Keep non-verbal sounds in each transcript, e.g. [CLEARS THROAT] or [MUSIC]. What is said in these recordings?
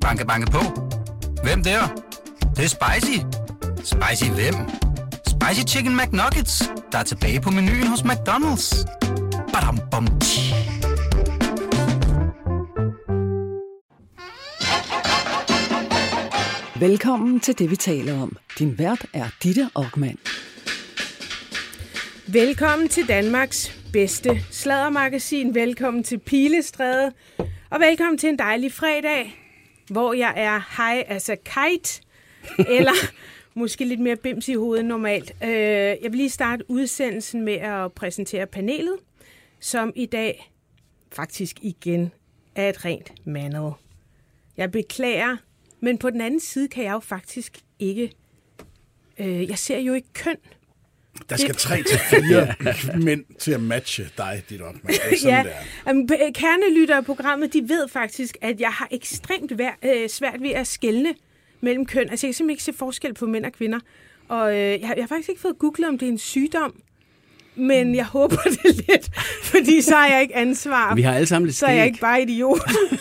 Banke, banke på. Hvem der? Det, det er spicy. Spicy hvem? Spicy Chicken McNuggets, der er tilbage på menuen hos McDonald's. Badum, bom, tji. Velkommen til det, vi taler om. Din vært er Ditte Aukmann. Velkommen til Danmarks bedste sladdermagasin. Velkommen til Pilestræde. Og velkommen til en dejlig fredag, hvor jeg er high as a kite. Eller [LAUGHS] måske lidt mere bims i hovedet normalt. Øh, Jeg vil lige starte udsendelsen med at præsentere panelet, som i dag faktisk igen er et rent mandet. Jeg beklager, men på den anden side kan jeg jo faktisk ikke... Øh, jeg ser jo ikke køn. Der skal tre til fire [LAUGHS] mænd til at matche dig, dit op. Det er [LAUGHS] ja, det er. Jamen, p- kernelyttere af programmet, de ved faktisk, at jeg har ekstremt vær, øh, svært ved at skelne mellem køn. Altså, jeg kan simpelthen ikke se forskel på mænd og kvinder. Og øh, jeg, har- jeg har faktisk ikke fået googlet, om det er en sygdom. Men jeg håber det [LAUGHS] lidt, fordi så har jeg ikke ansvar. Vi har alle sammen lidt så er jeg ikke bare idiot.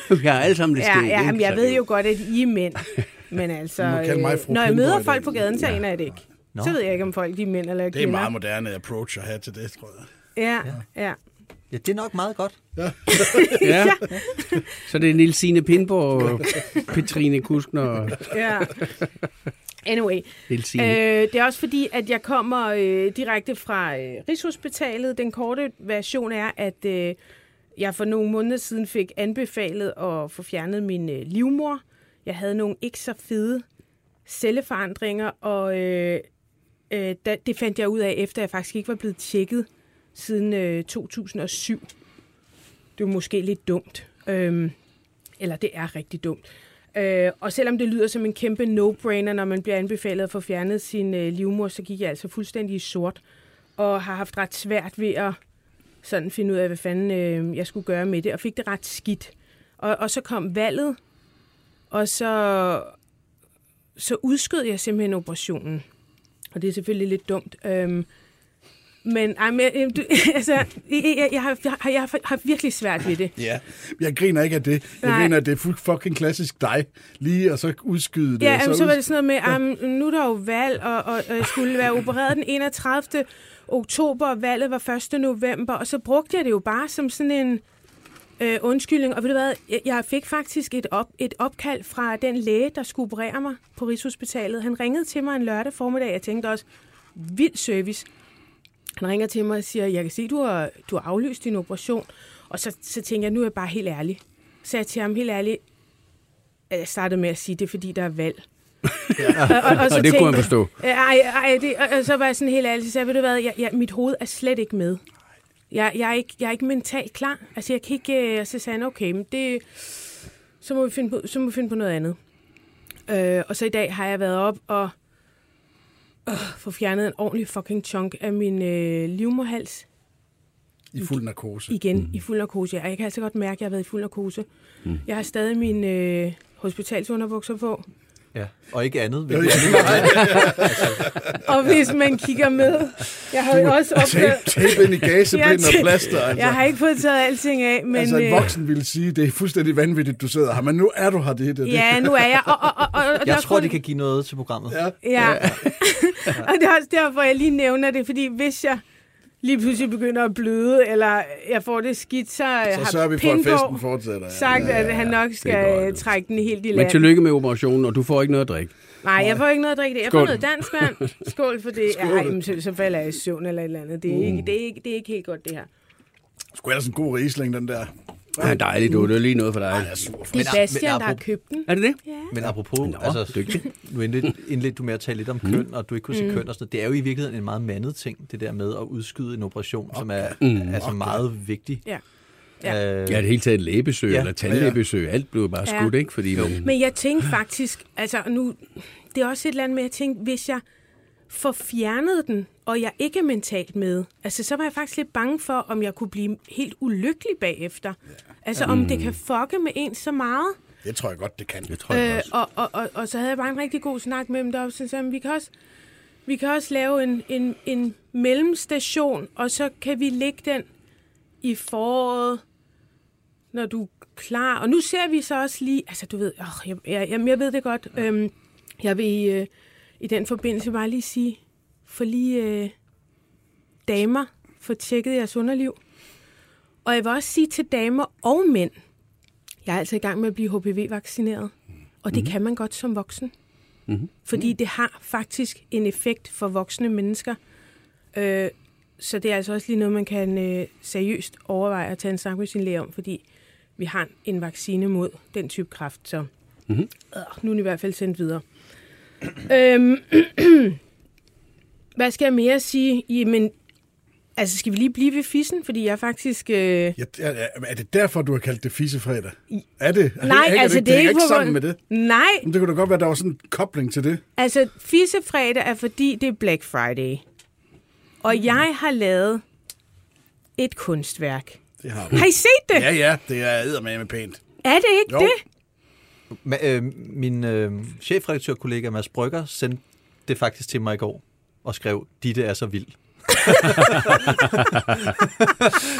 Vi har alle sammen lidt ja, skæg, ja, jamen, jeg ved jo godt, at I er mænd. Men altså, øh, når jeg møder folk på gaden, så aner jeg det ikke. Nå. Så ved jeg ikke, om folk de er mænd eller Det er kvinder. en meget moderne approach at have til det, tror jeg. Ja, ja. Ja, det er nok meget godt. Ja. [LAUGHS] Så det er Nils Signe Pindborg, [LAUGHS] Petrine Kuskner og ja. Anyway. Øh, det er også fordi, at jeg kommer øh, direkte fra øh, Rigshospitalet. Den korte version er, at øh, jeg for nogle måneder siden fik anbefalet at få fjernet min øh, livmor. Jeg havde nogle ikke så fede celleforandringer, og øh, øh, da, det fandt jeg ud af, efter jeg faktisk ikke var blevet tjekket siden øh, 2007. Det var måske lidt dumt. Øhm, eller det er rigtig dumt. Øh, og selvom det lyder som en kæmpe no-brainer, når man bliver anbefalet at få fjernet sin øh, livmor, så gik jeg altså fuldstændig i sort, og har haft ret svært ved at sådan finde ud af, hvad fanden øh, jeg skulle gøre med det, og fik det ret skidt. Og, og så kom valget, og så, så udskød jeg simpelthen operationen. Og det er selvfølgelig lidt dumt. Øhm, men, ej, men øh, du, [LAUGHS] altså, jeg, jeg, jeg, har, jeg, har, jeg har virkelig svært ved det. Ja, jeg griner ikke af det. Jeg Nej. griner, at det er fu- fucking klassisk dig. Lige og så udskyde det. Ja, og så, så var det sådan noget med, um, nu er der jo valg, og, og, og jeg skulle være opereret den 31. oktober, og valget var 1. november, og så brugte jeg det jo bare som sådan en øh, undskyldning. Og ved du hvad, jeg, fik faktisk et, op, et opkald fra den læge, der skulle operere mig på Rigshospitalet. Han ringede til mig en lørdag formiddag, jeg tænkte også, vild service. Han ringer til mig og siger, jeg kan se, du har, du har aflyst din operation. Og så, så tænker jeg, nu er jeg bare helt ærlig. Så jeg til ham helt ærligt, jeg startede med at sige, det er fordi, der er valg. [LAUGHS] Ja. og, og, Og det kunne han forstå. Ej, ej, det, og, og så var jeg sådan helt ærlig, så sagde jeg, ved du hvad, jeg, jeg, mit hoved er slet ikke med. Jeg, jeg, er ikke, jeg er ikke mentalt klar. Altså, jeg kan ikke... øh, Så sagde han, okay, men det, så, må vi finde på, så må vi finde på noget andet. Øh, og så i dag har jeg været op og øh, få fjernet en ordentlig fucking chunk af min øh, livmorhals I fuld narkose. igen mm. i fuld narkose. Og jeg kan altså godt mærke, at jeg har været i fuld narkose. Mm. Jeg har stadig mine øh, hospitalsunderbukser på. Ja. Og ikke andet. [LAUGHS] Ja, Hvilket andet Og hvis man kigger med, jeg har jo også Tape, oplevet... tape ind i gasebind og Jeg- plaster. Altså. Jeg har ikke fået taget alting af, men... altså, en øh, voksen ville sige, det er fuldstændig vanvittigt, du sidder her, men nu er du her, det det. Ja, nu er jeg. Og, og, og, og, jeg tror, kun- det kan give noget til programmet. Ja. Ja. [LAUGHS] og det er også derfor, jeg lige nævner det, fordi hvis jeg lige pludselig begynder at bløde, eller jeg får det skidt, så, Så har sørger vi for, at festen fortsætter. Ja. sagt, at han nok skal godt, trække den helt i Men land. tillykke med operationen, og du får ikke noget at drikke. Nej, jeg får ikke noget at drikke det. Jeg får Skål. noget dansk vand. [LAUGHS] Skål for det. Skål. Ej, men så, så falder jeg i søvn eller et eller andet. Det er, ikke, det, er ikke, det er ikke helt godt, det her. Skulle ellers en god risling, den der. Ja, dejligt, du. Det er lige noget for dig. Er for Det Men- er Bastian, men der har apropos- købt den. Er det det? Ja. Men apropos, Nå, altså, dygtig. [LAUGHS] nu indledte, indledte du med at tale lidt om køn, og du ikke kunne se køn og sådan noget. Det er jo i virkeligheden en meget mandet ting, det der med at udskyde en operation, som er Mm. altså meget vigtig. Ja. Ja. Øh, Ja, det hele taget et lægebesøg Ja. eller tandlægebesøg. Alt blev bare Ja. skudt, ikke? Fordi man... Men jeg tænkte faktisk, altså nu, det er også et eller andet med, at jeg tænkte, hvis jeg får fjernet den, og jeg ikke er mentalt med, altså så var jeg faktisk lidt bange for, om jeg kunne blive helt ulykkelig bagefter. Altså om det kan fucke med en så meget. Det tror jeg godt, det kan. Det tror jeg Øh, også. og, og, og, og så havde jeg bare en rigtig god snak med dem deroppe, så sagde, jeg, vi kan også, vi kan også lave en, en, en mellemstation, og så kan vi lægge den i foråret når du er klar. Og nu ser vi så også lige, altså du ved, åh, jeg, jeg, jamen, jeg ved det godt. Øhm, jeg vil øh, i den forbindelse bare lige sige, for lige øh, damer, få tjekket jeres underliv. Og jeg vil også sige til damer og mænd, jeg er altså i gang med at blive HPV-vaccineret. Og det mm-hmm. kan man godt som voksen. Mm-hmm. Fordi det har faktisk en effekt for voksne mennesker. Øh, så det er altså også lige noget, man kan øh, seriøst overveje at tage en snak med sin læge om, fordi vi har en vaccine mod den type kræft, så mm-hmm. øh, nu er den i hvert fald sendt videre. øhm, [CLEARS THROAT] hvad skal jeg mere sige? Jamen, altså skal vi lige blive ved fissen, fordi jeg faktisk... Øh... Ja, er, er det derfor, du har kaldt det fissefredag? Er det? Er Nej, det, altså det, det er ikke ikke sammen med det. Nej, Men det kunne da godt være, der var sådan en kobling til det. altså fissefredag er fordi, det er Black Friday. Og jeg har lavet et kunstværk. Det har du. Har I set det? Ja, ja, det er eddermame pænt. Er det ikke Jo. det? Ma- øh, min øh, chefredaktørkollega Mads Brygger sendte det faktisk til mig i går og skrev, Ditte er så vild. [LAUGHS]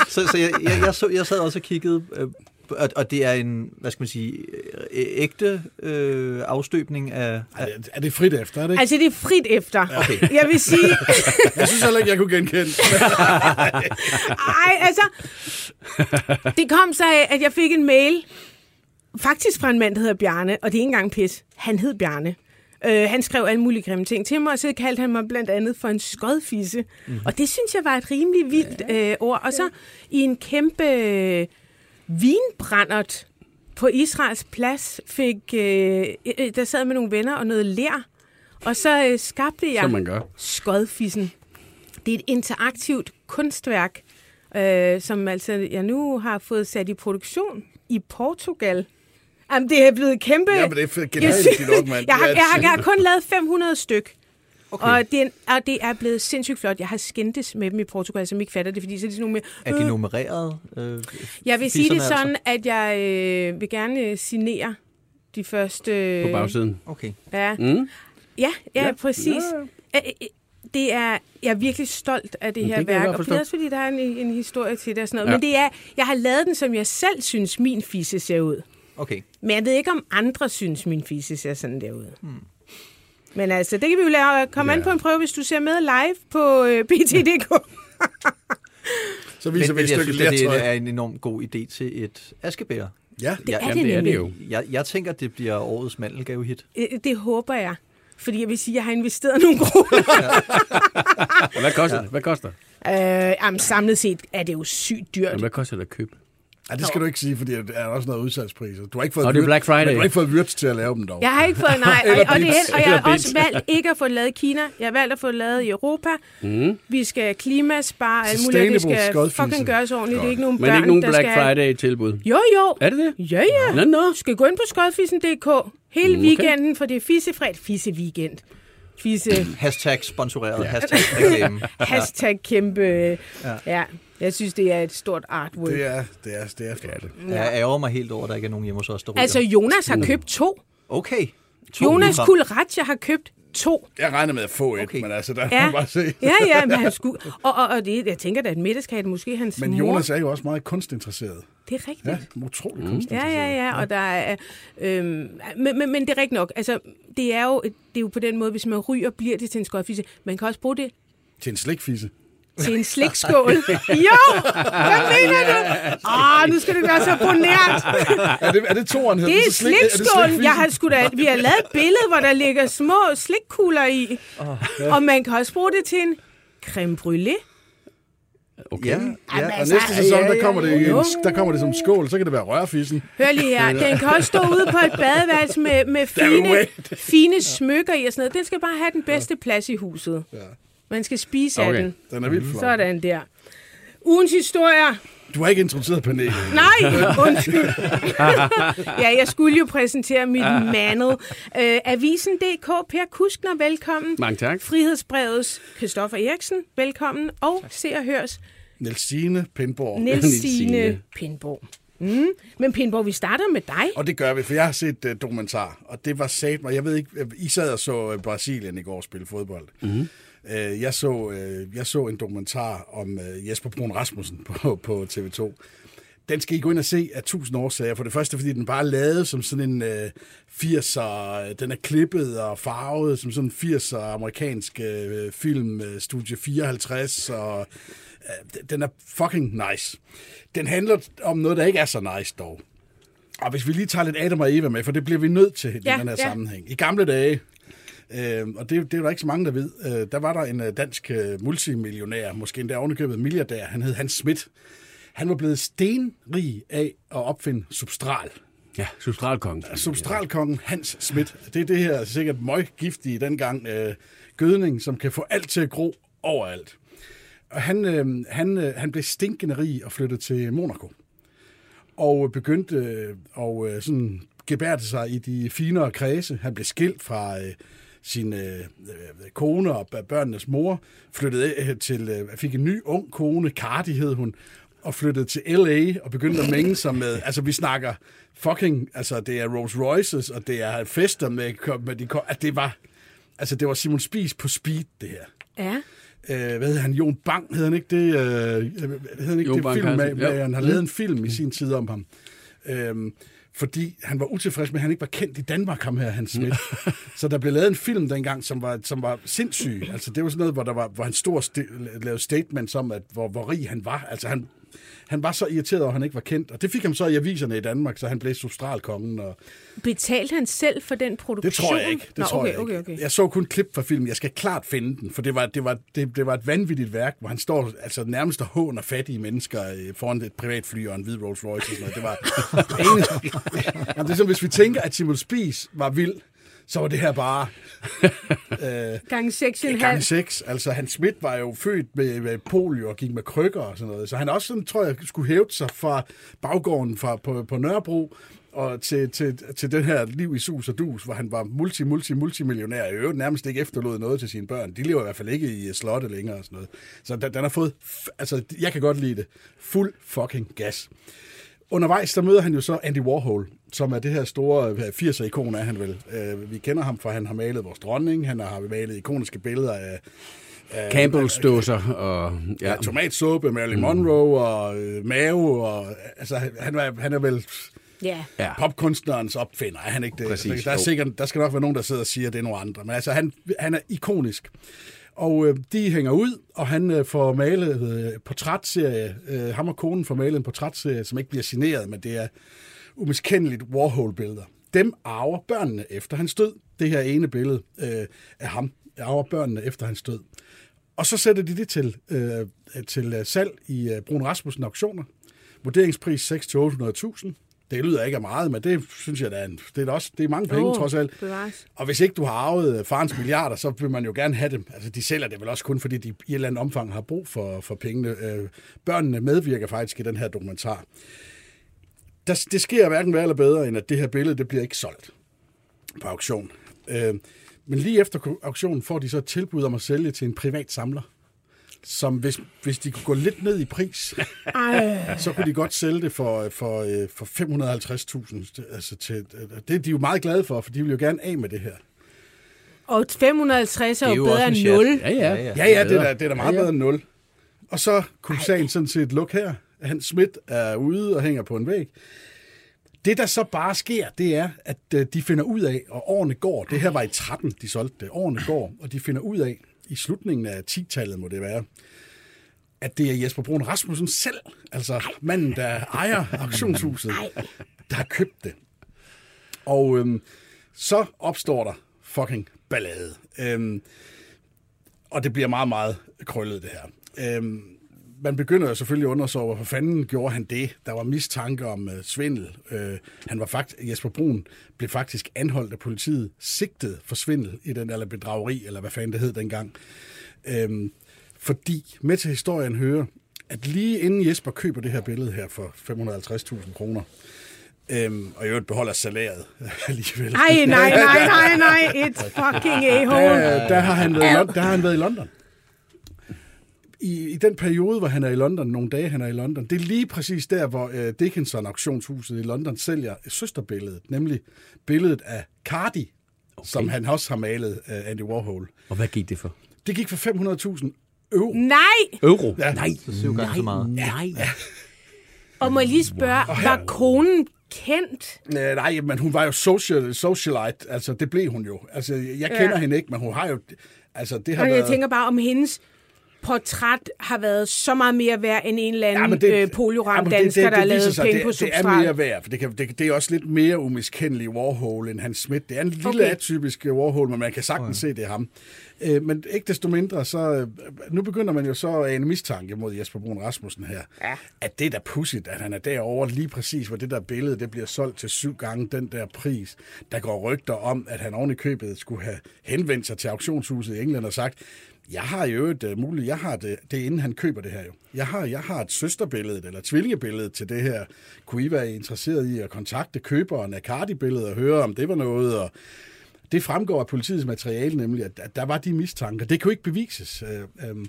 så så jeg, jeg, jeg, så, jeg sad også og kiggede, øh, og, og det er en, hvad skal man sige, ægte øh, afstøbning af... Er det, er det frit efter, er det ikke? Altså, det er frit efter. Okay. Jeg vil sige, [LAUGHS] Jeg synes heller ikke, jeg kunne genkende. ej, altså, det kom så af, at jeg fik en mail, faktisk fra en mand, der hedder Bjarne, og det er ikke engang pis. Han hed Bjarne. Øh, han skrev alle mulige grimme ting til mig, og så kaldte han mig blandt andet for en skodfisse. Mm. Og det synes jeg var et rimelig vildt øh, ord. Og så i en kæmpe øh, vinbrændert på Israels plads fik, øh, øh, der sad med nogle venner og noget lær. Og så øh, skabte jeg Som man gør. Skodfissen. Det er et interaktivt kunstværk, øh, som altså jeg nu har fået sat i produktion i Portugal. Jamen, det er blevet kæmpe... Ja, men det er fedt. Jeg Genialt, synes- mand. [LAUGHS] jeg, har, jeg, har, jeg har kun lavet 500 styk. Okay. Og, det er, og det er blevet sindssygt flot. Jeg har skændtes med dem i Portugal, som ikke fatter det, fordi så er de sådan nogle med... Er de "Øh, nummereret? Øh, Jeg vil sige det sådan, at jeg øh, vil gerne øh, signere de første... Øh, På bagsiden. Okay. Ja, Mm. ja, ja, Ja. præcis. Ja. Det er, jeg er virkelig stolt af det Men her det værk, og det er også fordi, der er en, en historie til det og sådan noget. Ja. Men det er, jeg har lavet den, som jeg selv synes, min fisse ser ud. Okay. Men jeg ved ikke, om andre synes, min fisse ser sådan der ud. Hmm. Men altså, det kan vi jo lade komme Ja. an på en prøve, hvis du ser med live på øh, [LAUGHS] BT.dk. Så Men, viser vi et jeg stykke synes, det lertøj. er en enorm god idé til et askebær. Ja, Det er Jamen, det det er nemlig. det jo. Jeg, jeg tænker, det bliver årets mandelgavehit. Øh, Det håber jeg. Fordi jeg vil sige, at jeg har investeret nogle kroner. [LAUGHS] Hvad koster det? Hvad koster? øh, jamen, samlet set er det jo sygt dyrt. Jamen, hvad koster det at købe? Ja, det skal du ikke sige, fordi der er også noget udsalgspriser. Du har ikke fået, Nå, det er Black Friday. men Du har ikke fået Wirtz til at lave dem dog. Jeg har ikke fået, nej, [LAUGHS] og, og, det, er- og jeg har også valgt ikke at få det lavet i Kina. Jeg har valgt at få det lavet i Europa. Mm. Vi skal klimaspare, alt muligt, og det skal skodfise. fucking gøres ordentligt. Det er ikke nogen Men børn, ikke nogen Black skal... Friday-tilbud. Jo, jo. Er det det? Ja, ja. Nå, nå. Du skal gå ind på skodfissen.dk hele Okay. weekenden, for det er fissefred. Fisse weekend. Fisse. Hashtag sponsoreret, hashtag reklame. [LAUGHS] Hashtag kæmpe. Ja. ja. Jeg synes, det er et stort artwork. Det er, det er, det er flot. Jeg ærger mig helt over, at der ikke er nogen hjemme hos os, der ryger. Altså, Jonas har købt to. Okay. To Jonas. Kulratja har købt to. Jeg regner med at få et, Okay. men altså, der Ja, må man bare se. ja, ja men han skulle... [LAUGHS] Og, og, og det, jeg tænker da, at middagskage måske hans Men mor. Jonas er jo også meget kunstinteresseret. Det er rigtigt. Ja, utrolig Mm. kunstinteresseret. Ja, ja, ja, og der er, øhm, men, men, men det er rigtigt nok. Altså, det er, jo, det er jo på den måde, hvis man ryger, bliver det til en skodfisse. Man kan også bruge det Til en slikfisse. Til en slikskål. jo! Hvad mener du? Åh, nu skal det gøre så bonært. [LAUGHS] Er det, er det toren? Det er slik- er det slikskålen. Jeg har sgu da, vi har lavet et billede, hvor der ligger små slikkugler i. Og man kan også bruge det til en creme brûlée. Okay. Ja, ja. Og altså, næste sæson, der kommer, det en, der kommer det som skål, så kan det være rørfissen. Hør lige her. [LAUGHS] Den kan også stå ude på et badeværelse med, med fine, fine smykker i og sådan noget. Den skal bare have den bedste plads i huset. Ja. Man skal spise af Okay. den. Den er vildt flot. Sådan der. Ugens historier. Du har ikke introduceret panelet. [LAUGHS] Nej, undskyld. ja, jeg skulle jo præsentere mit mandet. Øh, Avisen.dk, Per Kuskner, velkommen. Mange tak. Frihedsbrevets Christoffer Eriksen, velkommen. Og Se og Hørs Nielsine Pindborg. [LAUGHS] Signe. Pindborg. Mm. Men Pindborg, vi starter med dig. Og det gør vi, for jeg har set uh, dokumentar, og det var sat mig. Jeg ved ikke, I sad og så uh, Brasilien i går spille fodbold. Mm-hmm. Uh, jeg, så, uh, jeg så en dokumentar om uh, Jesper Brun Rasmussen på, [LAUGHS] på TV2. den skal I gå ind og se af tusind årsager. For det første, fordi den bare er lavet som sådan en øh, 80'er, den er klippet og farvet som sådan en 80'er amerikansk øh, film, øh, Studie 54, og øh, den er fucking nice. Den handler om noget, der ikke er så nice dog. Og hvis vi lige tager lidt Adam og Eva med, for det bliver vi nødt til i Ja, den her ja. sammenhæng. I gamle dage, øh, og det, det er der ikke så mange, der ved, øh, der var der en øh, dansk øh, multimillionær, måske endda ovenikøbet milliardær, han hed Hans Schmidt. Han var blevet stenrig af at opfinde substral. Ja, substralkongen. Substralkongen Hans Schmidt. Det er det her sikkert møggiftige dengang øh, gødning, som kan få alt til at gro overalt. Og han, øh, han, øh, han blev stinkende rig og flyttede til Monaco. Og begyndte øh, og øh, sådan gebærte sig i de finere kredse. Han blev skilt fra øh, sin øh, øh, kone og børnenes mor, flyttede øh, til, øh, fik en ny ung kone, Cardi hed hun, og flyttede til L.A. og begyndte at mænge sig med, [LAUGHS] altså vi snakker fucking, altså det er Rolls Royces, og det er fester med, med de, at det var, altså det var Simon Spies på speed, det her Ja. øh, hvad hedder han, Jon Bang, hed han ikke det, øh, hed han ikke Jon det Bang film, med, med, han har lavet en film i sin tid om ham. Øhm, fordi han var utilfreds med, at han ikke var kendt i Danmark, ham her, Hans Schmidt. [LAUGHS] så der blev lavet en film dengang, som var, som var sindssyg. Altså, det var sådan noget, hvor, der var, hvor han stor st- lavede statements om, at, hvor, hvor rig han var. Altså, han, han var så irriteret over, at han ikke var kendt. Og det fik ham så i aviserne i Danmark, så han blev substralkongen. Og Betalte han selv for den produktion? det tror jeg ikke. Det Nå, tror okay, jeg okay, ikke. okay. Jeg så kun klip fra filmen. Jeg skal klart finde den, for det var, det var, det, det var et vanvittigt værk, hvor han står altså, nærmest og håner fattige mennesker øh, foran et privatfly og en hvid Rolls Royce. Og sådan noget. Det var. [LAUGHS] Jamen, det er som, hvis vi tænker, at Simon Spies var vild, så var det her bare [LAUGHS] Gange 6,5. gang seks. Altså, Hans Schmidt var jo født med, med polio og gik med krykker og sådan noget. Så han også sådan, tror jeg, skulle hæve sig fra baggården fra, på, på Nørrebro og til, til, til den her liv i sus og dus, hvor han var multi, multi, multimillionær. I øvrigt nærmest ikke efterlod noget til sine børn. De lever i hvert fald ikke i slotte længere og sådan noget. Så den, den har fået, f- altså, jeg kan godt lide det, fuld fucking gas. Undervejs, der møder han jo så Andy Warhol, som er det her store øh, 80'er-ikon, er han vel. Øh, Vi kender ham, for han har malet vores dronning, han har malet ikoniske billeder af Campbell's dåser og... ja. Ja. tomatsuppe, Marilyn Monroe og øh, mave. Og, altså, han, er, han er vel Ja. Ja. popkunstnerens opfinder, er han ikke det? Præcis, der, er sikkert, der skal nok være nogen, der sidder og siger, at det er nogle andre. Men altså, han, han er ikonisk. Og øh, de hænger ud, og han øh, får malet øh, portrætserie. Øh, ham og konen får malet en portrætserie, som ikke bliver signeret, men det er umiskendeligt Warhol-billeder. Dem arver børnene efter hans død. Det her ene billede øh, af ham arver børnene efter hans død. Og så sætter de det til, øh, til salg i øh, Brun Rasmussen Auktioner. Vurderingspris 6-800.000. Det lyder ikke af meget, men det synes jeg, det er, en, det er, også, det er mange penge, Åh, trods alt. bevares. Og hvis ikke du har arvet øh, farens milliarder, så vil man jo gerne have dem. Altså, de sælger det vel også kun, fordi de i et eller andet omfang har brug for, for pengene. Øh, børnene medvirker faktisk i den her dokumentar. Der, det sker hverken værre eller bedre, end at det her billede, det bliver ikke solgt på auktion. Øh, men lige efter auktionen får de så et tilbud om at sælge til en privat samler, som hvis, hvis de kunne gå lidt ned i pris, Ej, så kunne de godt sælge det for, for, øh, for 550.000. Altså til, det er de jo meget glade for, for de vil jo gerne af med det her. og 550 er Det er jo jo bedre end en chat. 0. Ja, ja. Ja, Ja, ja, det er da, det er da meget Ja, ja. bedre end 0. Og så kunne sagen sådan set lukke her. Hans Schmidt er ude og hænger på en væg. Det, der så bare sker, det er, at øh, de finder ud af, og årene går, det her var i 13, de solgte det, årene går, og de finder ud af, i slutningen af 10-tallet må det være, at det er Jesper Brun Rasmussen selv, altså manden, der ejer auktionshuset, der har købt det. Og øhm, så opstår der fucking ballade. Øhm, og det bliver meget, meget krøllet, det her. Øhm, man begynder jo selvfølgelig at undersøge, hvorfor fanden gjorde han det? Der var mistanke om øh, svindel. Øh, han var faktisk, Jesper Brun blev faktisk anholdt af politiet, sigtet for svindel i den, eller bedrageri, eller hvad fanden det hed dengang. Øhm, fordi med til historien hører, at lige inden Jesper køber det her billede her for 550.000 kroner, øhm, og i øvrigt beholder salæret [LAUGHS] alligevel. Ej, nej, [LAUGHS] nej, nej, nej. Et fucking a-hole. Øh, der, har han været, i der har han været i London. I, I den periode, hvor han er i London, nogle dage han er i London, det er lige præcis der, hvor øh, Dickinson auktionshuset i London sælger søsterbilledet, nemlig billedet af Cardi, okay. som han også har malet af Andy Warhol. Og hvad gik det for? Det gik for 500.000 euro. Nej! Euro? Ja. Nej, Så nej, så meget. nej. Og må jeg lige spørge, var konen kendt? Øh, nej, men hun var jo social, socialite, altså det blev hun jo. Altså, jeg kender Ja. hende ikke, men hun har jo... Altså, det har Og jeg været... tænker bare, om hendes portræt har været så meget mere værd end en eller anden Ja, ja, men det- øh, polioram Jamen, dansker, der har lavet sig, penge det, på det er substrat. mere værd, for det, kan, det, det er også lidt mere umiskendelig Warhol end Hans Schmidt. Det er en lille Okay. atypisk øh, Warhol, men man kan sagtens se, det er ham. Øh, men ikke desto mindre, så øh, nu begynder man jo så at ane mistanke mod Jesper Brun Rasmussen her. Ja. At det er da pudsigt, at han er derovre lige præcis, hvor det der billede det bliver solgt til syv gange den der pris. Der går rygter om, at han oven i købet skulle have henvendt sig til auktionshuset i England og sagt, jeg har jo et uh, muligt, jeg har det, det er inden han køber det her jo. Jeg har, jeg har et søsterbillede eller tvillingebillede til det her. Kunne I være interesseret i at kontakte køberen af Cardi-billedet og høre, om det var noget? Og det fremgår af politiets materiale nemlig, at, der var de mistanker. Det kunne ikke bevises. Øh, øhm,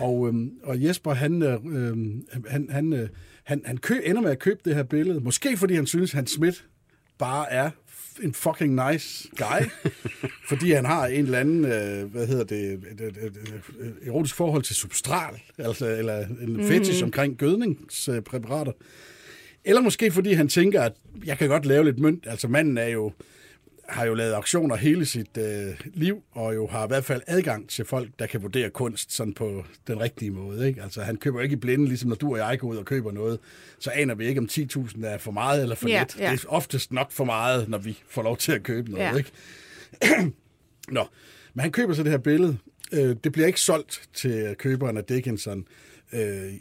og, øhm, og Jesper, han, øh, øhm, han, han, øh, han, han kø, ender med at købe det her billede. Måske fordi han synes, at Hans Schmidt bare er en fucking nice guy. [LAUGHS] fordi han har en eller anden, øh, hvad hedder det, et, et, et, et erotisk forhold til substral, altså, eller en mm. fetish omkring gødningspræparater. Eller måske fordi han tænker, at jeg kan godt lave lidt mønt. Altså manden er jo, har jo lavet auktioner hele sit øh, liv, og jo har i hvert fald adgang til folk, der kan vurdere kunst sådan på den rigtige måde. Ikke? Altså han køber ikke i blinde, ligesom når du og jeg går ud og køber noget, så aner vi ikke, om 10.000 er for meget eller for Ja, lidt. ja. Det er oftest nok for meget, når vi får lov til at købe noget. Ja. Ikke? [CLEARS THROAT] Nå, men han køber så det her billede. Øh, det bliver ikke solgt til køberen af Dickinson. Øh,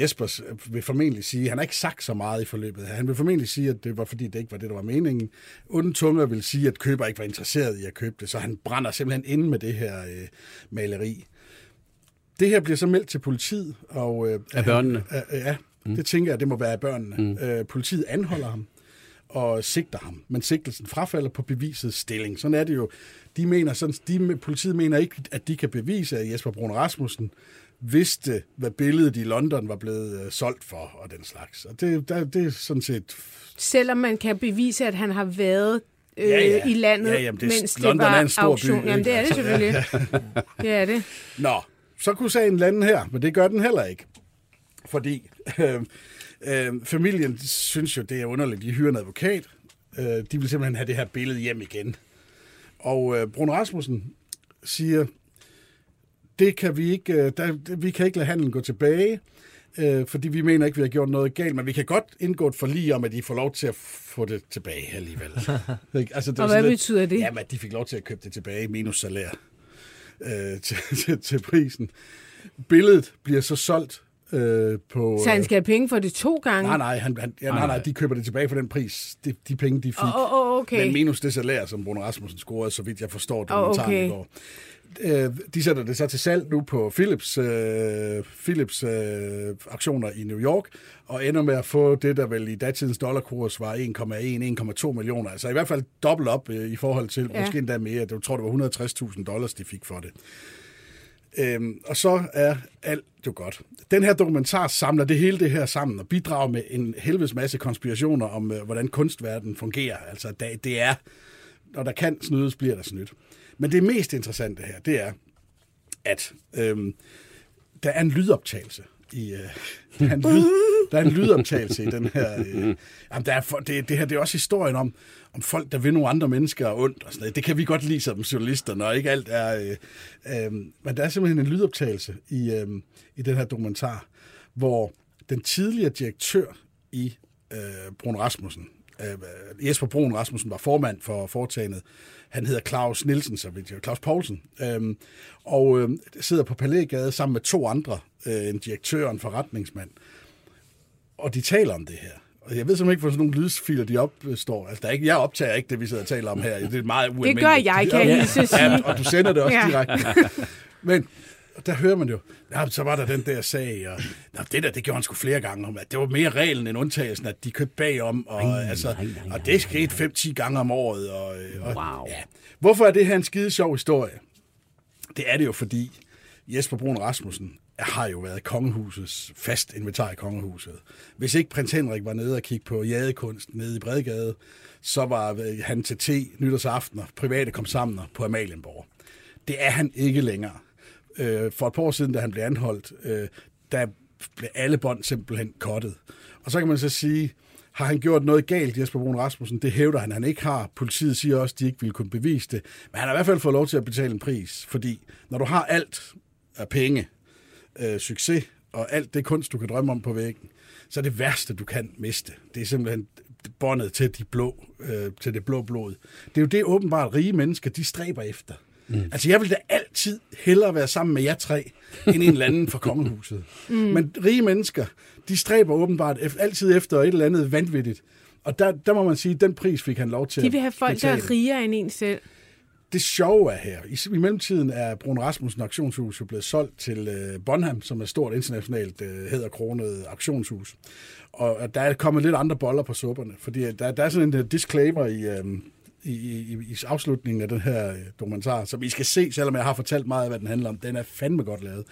Jespers vil formentlig sige, han har ikke sagt så meget i forløbet her. Han vil formentlig sige, at det var fordi, det ikke var det, der var meningen. Onde tunger vil sige, at køber ikke var interesseret i at købe det, så han brænder simpelthen inde med det her øh, maleri. Det her bliver så meldt til politiet. Og, øh, Af børnene? Han, øh, ja, mm. det tænker jeg, det må være af børnene. Mm. Øh, politiet anholder ham og sigter ham, men sigtelsen frafalder på bevisets stilling. Sådan er det jo. De mener, sådan, de, politiet mener ikke, at de kan bevise, at Jesper Brun Rasmussen vidste, hvad billedet i London var blevet øh, solgt for, og den slags. Og det, der, det er sådan set... Selvom man kan bevise, at han har været øh, Ja, ja. i landet, Ja, jamen, det er- mens London det var er en stor by, auktion. Jamen, ikke? det er det Altså, selvfølgelig. [LAUGHS] Det er det. Nå, så kunne sagen lande her, men det gør den heller ikke. Fordi øh, øh, familien synes jo, det er underligt. De hyrer en advokat. Øh, de vil simpelthen have det her billede hjem igen. Og øh, Brun Rasmussen siger, det kan vi ikke, øh, der, det- vi kan ikke lade handlen gå tilbage, øh, fordi vi mener ikke, vi har gjort noget galt, men vi kan godt indgå et forlig om, at de får lov til at få det tilbage alligevel. [LAUGHS] Altså, det Og er hvad sådan betyder det? Jamen, at de fik lov til at købe det tilbage, minus salær, øh, til, [LAUGHS] til, til prisen. Billedet bliver så solgt øh, på... Så han skal have penge for det to gange? Nej, nej, han, han, ja, nej, nej, de køber det tilbage for den pris, de, de penge, de fik. Åh, åh, okay. Men minus det salær, som Bruno Rasmussen scorede, så vidt jeg forstår Åh, dokumentaren okay. i går. Øh, de sætter det så til salg nu på Philips, øh, Philips øh, aktioner i New York, og ender med at få det, der vel i datidens dollarkurs var 1,1-1,2 millioner. Altså i hvert fald dobbelt op øh, i forhold til, Ja. måske endda mere. Jeg tror, det var 160.000 dollars, de fik for det. Øhm, og så er alt jo godt. Den her dokumentar samler det hele det her sammen og bidrager med en helvedes masse konspirationer om, øh, hvordan kunstverdenen fungerer. Altså, det, det er, når der kan snydes, bliver der snydt. Men det mest interessante her, det er, at øhm, der er en lydoptagelse i... Øh, [LAUGHS] der, er en lyd, der er en lydoptagelse i den her... Øh, jamen, der er for, det, det her det er også historien om, om folk, der vil nogle andre mennesker ondt og sådan noget. Det kan vi godt lide som journalister, når ikke alt er... Øh, øh, men der er simpelthen en lydoptagelse i, øh, i den her dokumentar, hvor den tidligere direktør i øh, Brun Rasmussen, øh, Jesper Brun Rasmussen var formand for foretagendet. Han hedder Claus Nielsen, så vidt jeg Claus Poulsen. Øhm, og øh, sidder på Palægade sammen med to andre, øh, en direktør og en forretningsmand. Og de taler om det her. Og jeg ved simpelthen ikke, hvor sådan nogle lydfiler de opstår. Altså, der er ikke, jeg optager ikke det, vi sidder og taler om her. Det er meget ualmindeligt. gør jeg, kan jeg hilse at sige. Ja, og du sender det også ja. direkte. [LAUGHS] Men der hører man jo, ja, så var der den der sag, og nå, det der, det gjorde han sgu flere gange, om, at det var mere reglen end undtagelsen, at de købte bagom, og, Ej, altså, nej, nej, og det skete 5-10 gange om året. Og, og, Wow. ja. Hvorfor er det her en skide sjov historie? Det er det jo, fordi Jesper Brun Rasmussen har jo været kongehusets fast inventar i kongehuset. Hvis ikke prins Henrik var nede og kigge på jadekunst nede i Bredgade, så var øh, han til te nytårsaftener, private kom sammen på Amalienborg. Det er han ikke længere. Øh, For et par år siden, da han blev anholdt, øh, der blev alle bånd simpelthen kottet. Og så kan man så sige, har han gjort noget galt, Jesper Brun Rasmussen? Det hævder han, han ikke har. Politiet siger også, at de ikke ville kunne bevise det. Men han har i hvert fald fået lov til at betale en pris, fordi når du har alt af penge, øh, succes og alt det kunst, du kan drømme om på væggen, så er det værste, du kan miste. Det er simpelthen båndet til, de blå, øh, til det blå blod. Det er jo det åbenbart rige mennesker, de stræber efter. Mm. Altså, jeg vil da altid hellere være sammen med jer tre, end en eller anden fra kongehuset. Mm. Men rige mennesker, de stræber åbenbart altid efter et eller andet vanvittigt. Og der, der må man sige, at den pris fik han lov til De vil have folk, der betale. er rigere end en selv. Det sjove er her, i, i mellemtiden er Brun Rasmussen auktionshus jo blevet solgt til øh, Bonham, som er et stort internationalt øh, hedderkronet auktionshus. Og, og der er kommet lidt andre boller på supperne, fordi der, der er sådan en uh, disclaimer i, øh, i, i, i afslutningen af den her øh, dokumentar, som I skal se, selvom jeg har fortalt meget af, hvad den handler om. Den er fandme godt lavet.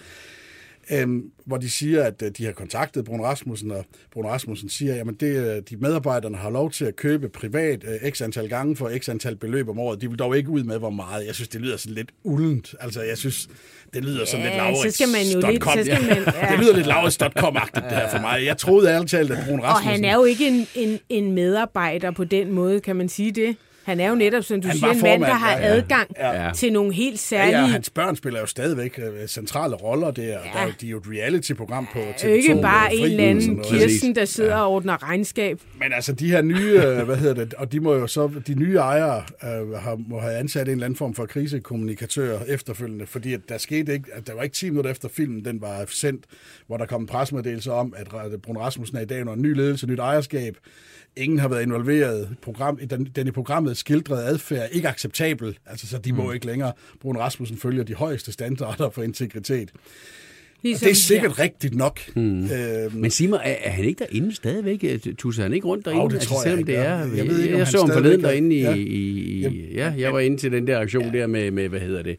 Øhm, hvor de siger, at øh, de har kontaktet Brun Rasmussen, og Brun Rasmussen siger, at det, øh, de medarbejderne har lov til at købe privat øh, x antal gange for x antal beløb om året. De vil dog ikke ud med, hvor meget. Jeg synes, det lyder sådan lidt uldent. Altså, jeg synes, det lyder sådan lidt Ja, Laurits. så skal man jo lidt- så skal man- ja. [LAUGHS] Det lyder lidt Laurits.com-agtigt, det her for mig. Jeg troede ærligt talt, at Brun Og Rasmussen... han er jo ikke en, en, en medarbejder på den måde, kan man sige det. Han er jo netop, som du Han siger, en mand, der har ja, ja. adgang Ja. til nogle helt Ja, særlige... ja, hans børn spiller jo stadigvæk øh, centrale roller der. Ja. der er jo- de er jo et reality-program på TV2. ikke bare en eller anden. Kirsten, der sidder og ordner regnskab. Men altså, de her nye, øh, hvad hedder det, og de må jo så, de nye ejere øh, har, må have ansat en eller anden form for krisekommunikatør efterfølgende, fordi at der skete ikke, at der var ikke 10 minutter efter filmen, den var sendt, hvor der kom en presmeddelelse om, at Brun Rasmussen er i dag under en ny ledelse, nyt ejerskab. Ingen har været involveret. Program, den, den i programmet skildrede adfærd ikke acceptabel, altså så de må ikke længere. Brun Rasmussen følger de højeste standarder for integritet. Og Ligesom det er sikkert rigtigt nok. Mm. Øhm, Men sig mig, er, er han ikke derinde stadigvæk? Tusser han ikke rundt derinde? Jo, det tror jeg, selvom han det er. Jeg ved ikke, om jeg han så ham forleden er- derinde i, Ja. i, i... Ja, jeg var inde til den der aktion der med, med hvad hedder det?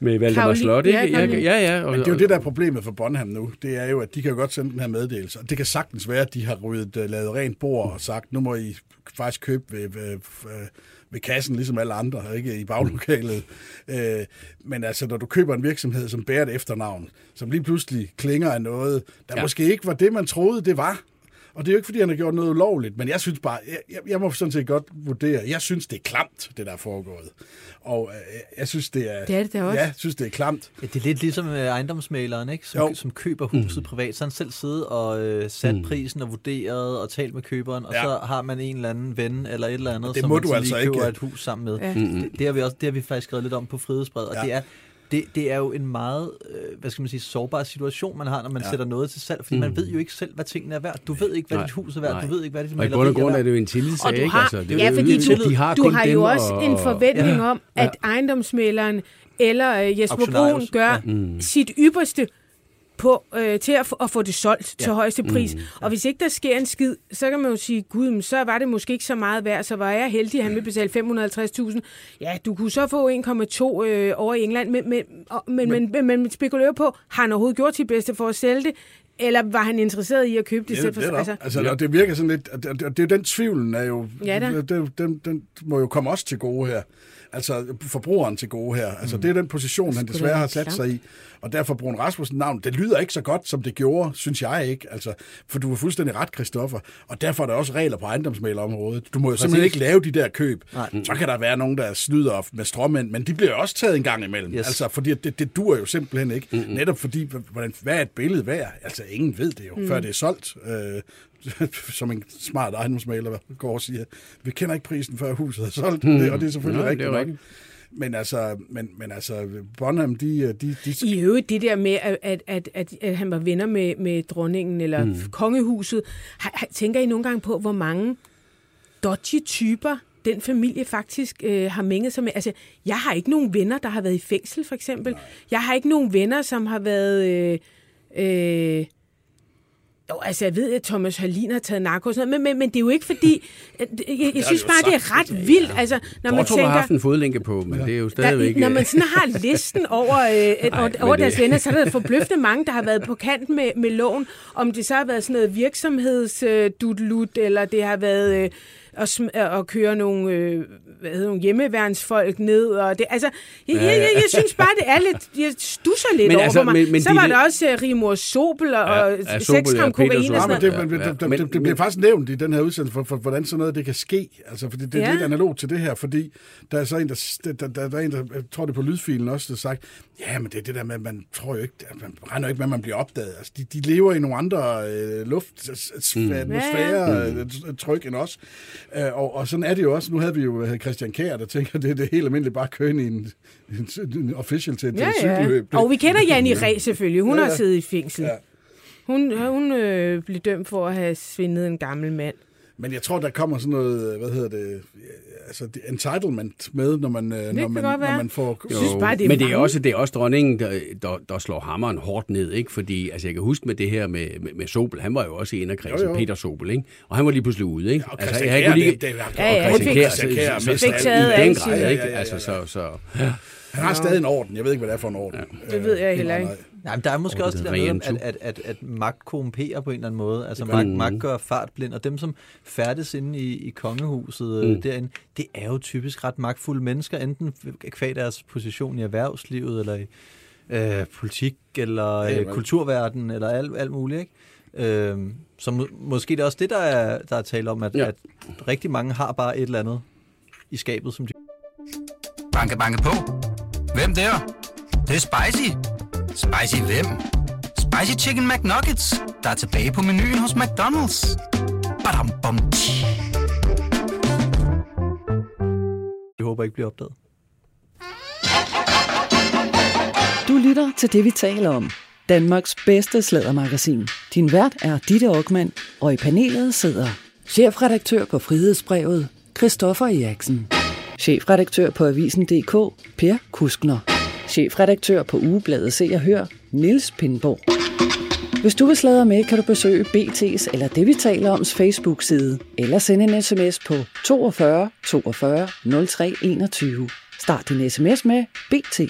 Med Valdemar Slot, ikke? ja, Ja, ja, ja. Og, Men det er jo det, der er problemet for Bonham nu. Det er jo, at de kan jo godt sende den her meddelelse. Og det kan sagtens være, at de har ryddet, uh, lavet rent bord og sagt, nu må I faktisk købe ved, ved, øh, ved kassen, ligesom alle andre, ikke i baglokalet. Øh, men altså, når du køber en virksomhed, som bærer et efternavn, som lige pludselig klinger af noget, der. Ja. måske ikke var det, man troede, det var. Og det er jo ikke, fordi han har gjort noget ulovligt, men jeg synes bare, jeg, jeg, må sådan set godt vurdere, jeg synes, det er klamt, det der er foregået. Og øh, jeg synes, det er... Det er det da også. Ja, jeg synes, det er klamt. Ja, det er lidt ligesom øh, ejendomsmaleren, ikke? Jo. Som, som køber huset mm. privat. Så han selv siddet og øh, sat mm. prisen og vurderet og talt med køberen, og Ja. så har man en eller anden ven eller et eller andet, det som må man du så altså lige ikke. køber et hus sammen med. Ja. Det, det, har vi også, det har vi faktisk skrevet lidt om på Frihedsbrevet, og Ja. det er det, det er jo en meget, øh, hvad skal man sige, sårbar situation, man har, når man Ja. ja. sætter noget til salg, fordi mm. man ved jo ikke selv, hvad tingene er værd. Du ved ikke, hvad Nej. dit hus er værd, Nej. du ved ikke, hvad dit og i maleri bund og grund er er værd. det jo en tillidssag, ikke? har, Altså, det er ja, jo fordi du, de har du har jo også og- en forventning Ja. om, at ejendomsmæleren eller øh, Jesper. Brun gør Ja. Mm. sit ypperste på, øh, til at, få- at få det solgt ja. til højeste pris. Mm. Og hvis ikke der sker en skid, så kan man jo sige, gud, men så var det måske ikke så meget værd, så var jeg heldig, at han vil betale 550.000. Ja, du kunne så få 1,2 øh, over i England, men, men, og, men, men, men, men spekulerer på, har han overhovedet gjort sit bedste for at sælge det, eller var han interesseret i at købe det Ja, selv? For, det, er altså, altså, ja. det virker sådan lidt, og det, og det er jo den tvivlen er jo, Ja den, den, den må jo komme os til gode her. Altså forbrugeren til gode her. Altså det er den position, han desværre har sat sig i. Og derfor Brun Rasmussen navn, det lyder ikke så godt, som det gjorde, synes jeg ikke. Altså, for du er fuldstændig ret, Christoffer. Og derfor er der også regler på ejendomsmælerområdet. Du må jo simpelthen ikke lave de der køb. Nej. Så kan der være nogen, der snyder med stråmænd, men de bliver også taget en gang imellem. Yes. Altså, fordi det, det dur jo simpelthen ikke. Mm-hmm. Netop fordi, hvordan, hvad er et billede værd? Altså, ingen ved det jo, mm. før det er solgt. Øh, [LAUGHS] som en smart ejendomsmaler går og siger, vi kender ikke prisen, før huset er solgt, mm. det, og det er selvfølgelig Ja, rigtigt det er nok. rigtigt. Men altså, men, men altså, Bonham, de, de, de, I øvrigt det der med, at, at, at, at, at han var venner med, med dronningen eller mm. kongehuset. Har, har, tænker I nogle gange på, hvor mange dodgy typer den familie faktisk øh, har mænget sig med? Altså, jeg har ikke nogen venner, der har været i fængsel, for eksempel. Nej. Jeg har ikke nogen venner, som har været... Øh, øh, jo, altså jeg ved, at Thomas Hallin har taget narko og sådan noget, men, men, men det er jo ikke fordi... [LAUGHS] Jeg, jeg, jeg synes bare, det er ret vildt. Altså, når man Bortrup har tænker... haft en fodlænke på, men det er jo Der, stadigvæk... når man øh, sådan har listen over, øh, [LAUGHS] Nej, over, over det- deres venner, så er der forbløffende mange, der har været på kant med, med loven. Om det så har været sådan noget virksomhedsdudelut, eller det har været... Øh, og, sm- og køre nogle, øh, hvad hedder, nogle hjemmeværnsfolk ned. Og det, altså, jeg, jeg, jeg, jeg synes bare, det er lidt... Jeg stusser lidt Men over altså, mig. men- men Så de- var der også uh, Rimor Sobel og, Ja, og ja, 6 Sobel, gram kokain og sådan noget. det, Ja, det, det, bliver faktisk nævnt i den her udsendelse, for, for, hvordan sådan noget det kan ske. Altså, fordi det er Ja. lidt analog til det her, fordi der er så en, der, der, der, der, er en, der jeg tror det på lydfilen også, der sagt, ja, men det er det der med, man tror jo ikke, man regner ikke med, at man bliver opdaget. Altså, de, de lever i nogle andre øh, luft, mm. atmosfære, mm. tryk end os. Øh, og, og sådan er det jo også. Nu havde vi jo Christian Kjær, der tænker, det er det helt almindeligt bare at køre ind i en, en, en official til, til Ja, et ja. cykelløb. Og vi kender Janni Ræ selvfølgelig. Hun Ja, har ja. siddet i fængsel. Ja. Hun, hun øh, blev dømt for at have svindet en gammel mand. Men jeg tror, der kommer sådan noget, hvad hedder det, altså det entitlement med, når man, øh, når man, når man får... Jeg synes bare, det er men det er også, det er også dronningen, der, der, der slår hammeren hårdt ned, ikke? Fordi, altså jeg kan huske med det her med, med, med Sobel, han var jo også i inderkredsen, Jo, jo. Peter Sobel, ikke? Og han var lige pludselig ude, ikke? Og altså, jeg kunne lige... det, det, Ja, ja, og han Christian Kjær, Christian Kjær, så, mister fik alt taget i alle den grad, ikke? Ja, ja, ja, Altså, ja. så, så, Han har stadig en orden. Jeg ved ikke, hvad det er for en orden. Det ved jeg heller ikke. Nej, men der er måske Og også det det der med, at, at, at, at magt korrumperer på en eller anden måde. Altså magt, magt gør fartblind, og dem, som færdes inde i, i kongehuset mm. derinde, det er jo typisk ret magtfulde mennesker, enten kvad deres position i erhvervslivet, eller i øh, politik, eller øh, kulturverden, eller alt, alt muligt, ikke? Øh, så må, måske det er også det, der er, der er tale om, at, ja. At rigtig mange har bare et eller andet i skabet, som de Banke, banke på. Hvem der? Det, er spicy. Spicy hvem? Spicy Chicken McNuggets, der er tilbage på menuen hos McDonald's. Badum, bom, tji. de håber ikke bliver opdaget. Du lytter til det, vi taler om. Danmarks bedste slædermagasin. Din vært er Ditte Aukmann, og i panelet sidder chefredaktør på Frihedsbrevet, Christoffer Eriksen. Chefredaktør på Avisen.dk, Per Kuskner. Chefredaktør på Ugebladet Se og Hør, Nils Pindborg. Hvis du vil sladre med, kan du besøge BT's eller det, vi taler oms Facebook-side, eller sende en sms på 42 42 03 21. Start din sms med BT.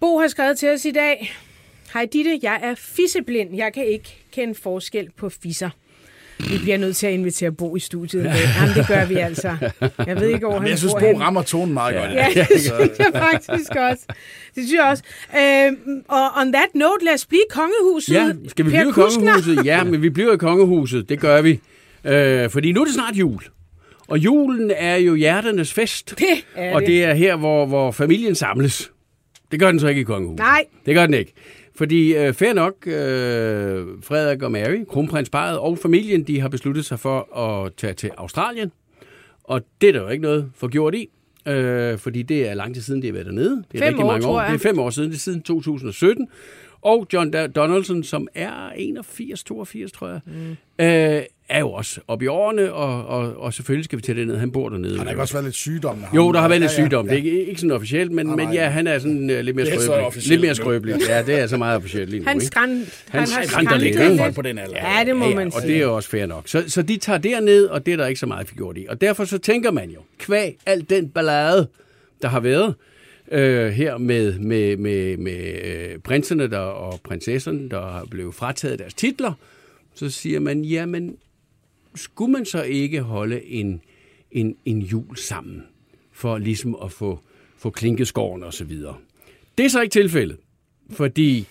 Bo har skrevet til os i dag. Hej Ditte, jeg er fisseblind. Jeg kan ikke kende forskel på fisser. Vi bliver nødt til at invitere Bo i studiet. dag. Jamen, det gør vi altså. Jeg ved ikke, hvor Men han jeg synes, Bo henne. rammer tonen meget godt. Ja, [LAUGHS] det synes jeg faktisk også. Det synes jeg også. Øhm, og on that note, lad os blive i kongehuset. Ja, skal vi Per blive i kongehuset? Ja, men vi bliver i kongehuset. Det gør vi. Øh, fordi nu er det snart jul. Og julen er jo hjerternes fest. Det er og det. det er her, hvor, hvor familien samles. Det gør den så ikke i kongehuset. Nej. Det gør den ikke. Fordi øh, fair nok, øh, Frederik og Mary, kronprinsparet og familien, de har besluttet sig for at tage til Australien. Og det er der jo ikke noget for gjort i. Øh, fordi det er lang tid siden, de har været dernede. Det er Fem rigtig år, mange år. Det er fem år siden. Det er siden 2017. Og John Donaldson, som er 81, 82, tror jeg, mm. øh, er jo også oppe i årene, og, og, og selvfølgelig skal vi til det ned. Han bor dernede. Han har ikke også været lidt sygdom med ham. Jo, der har været lidt Ja, ja, sygdom. ja. Det er ikke, ikke sådan officielt, men, Nej, men ja, han er sådan uh, lidt mere Det er så skrøbelig. Lidt mere skrøbelig. Ja, det er så meget officielt lige nu. Han, ikke? skræn, han, Han har skræntet lidt? Folk på den alder. Ja, det må Ja, ja, man og sige. det er jo også fair nok. Så, så de tager derned, og det er der ikke så meget gjort i. Og derfor så tænker man jo, kvæg alt den ballade, der har været øh, her med, med, med, med øh, prinserne der, og prinsesserne, der har blevet frataget deres titler, så siger man, jamen, skulle man så ikke holde en, en, en jul sammen, for ligesom at få, få klinkeskåren og så videre. Det er så ikke tilfældet, fordi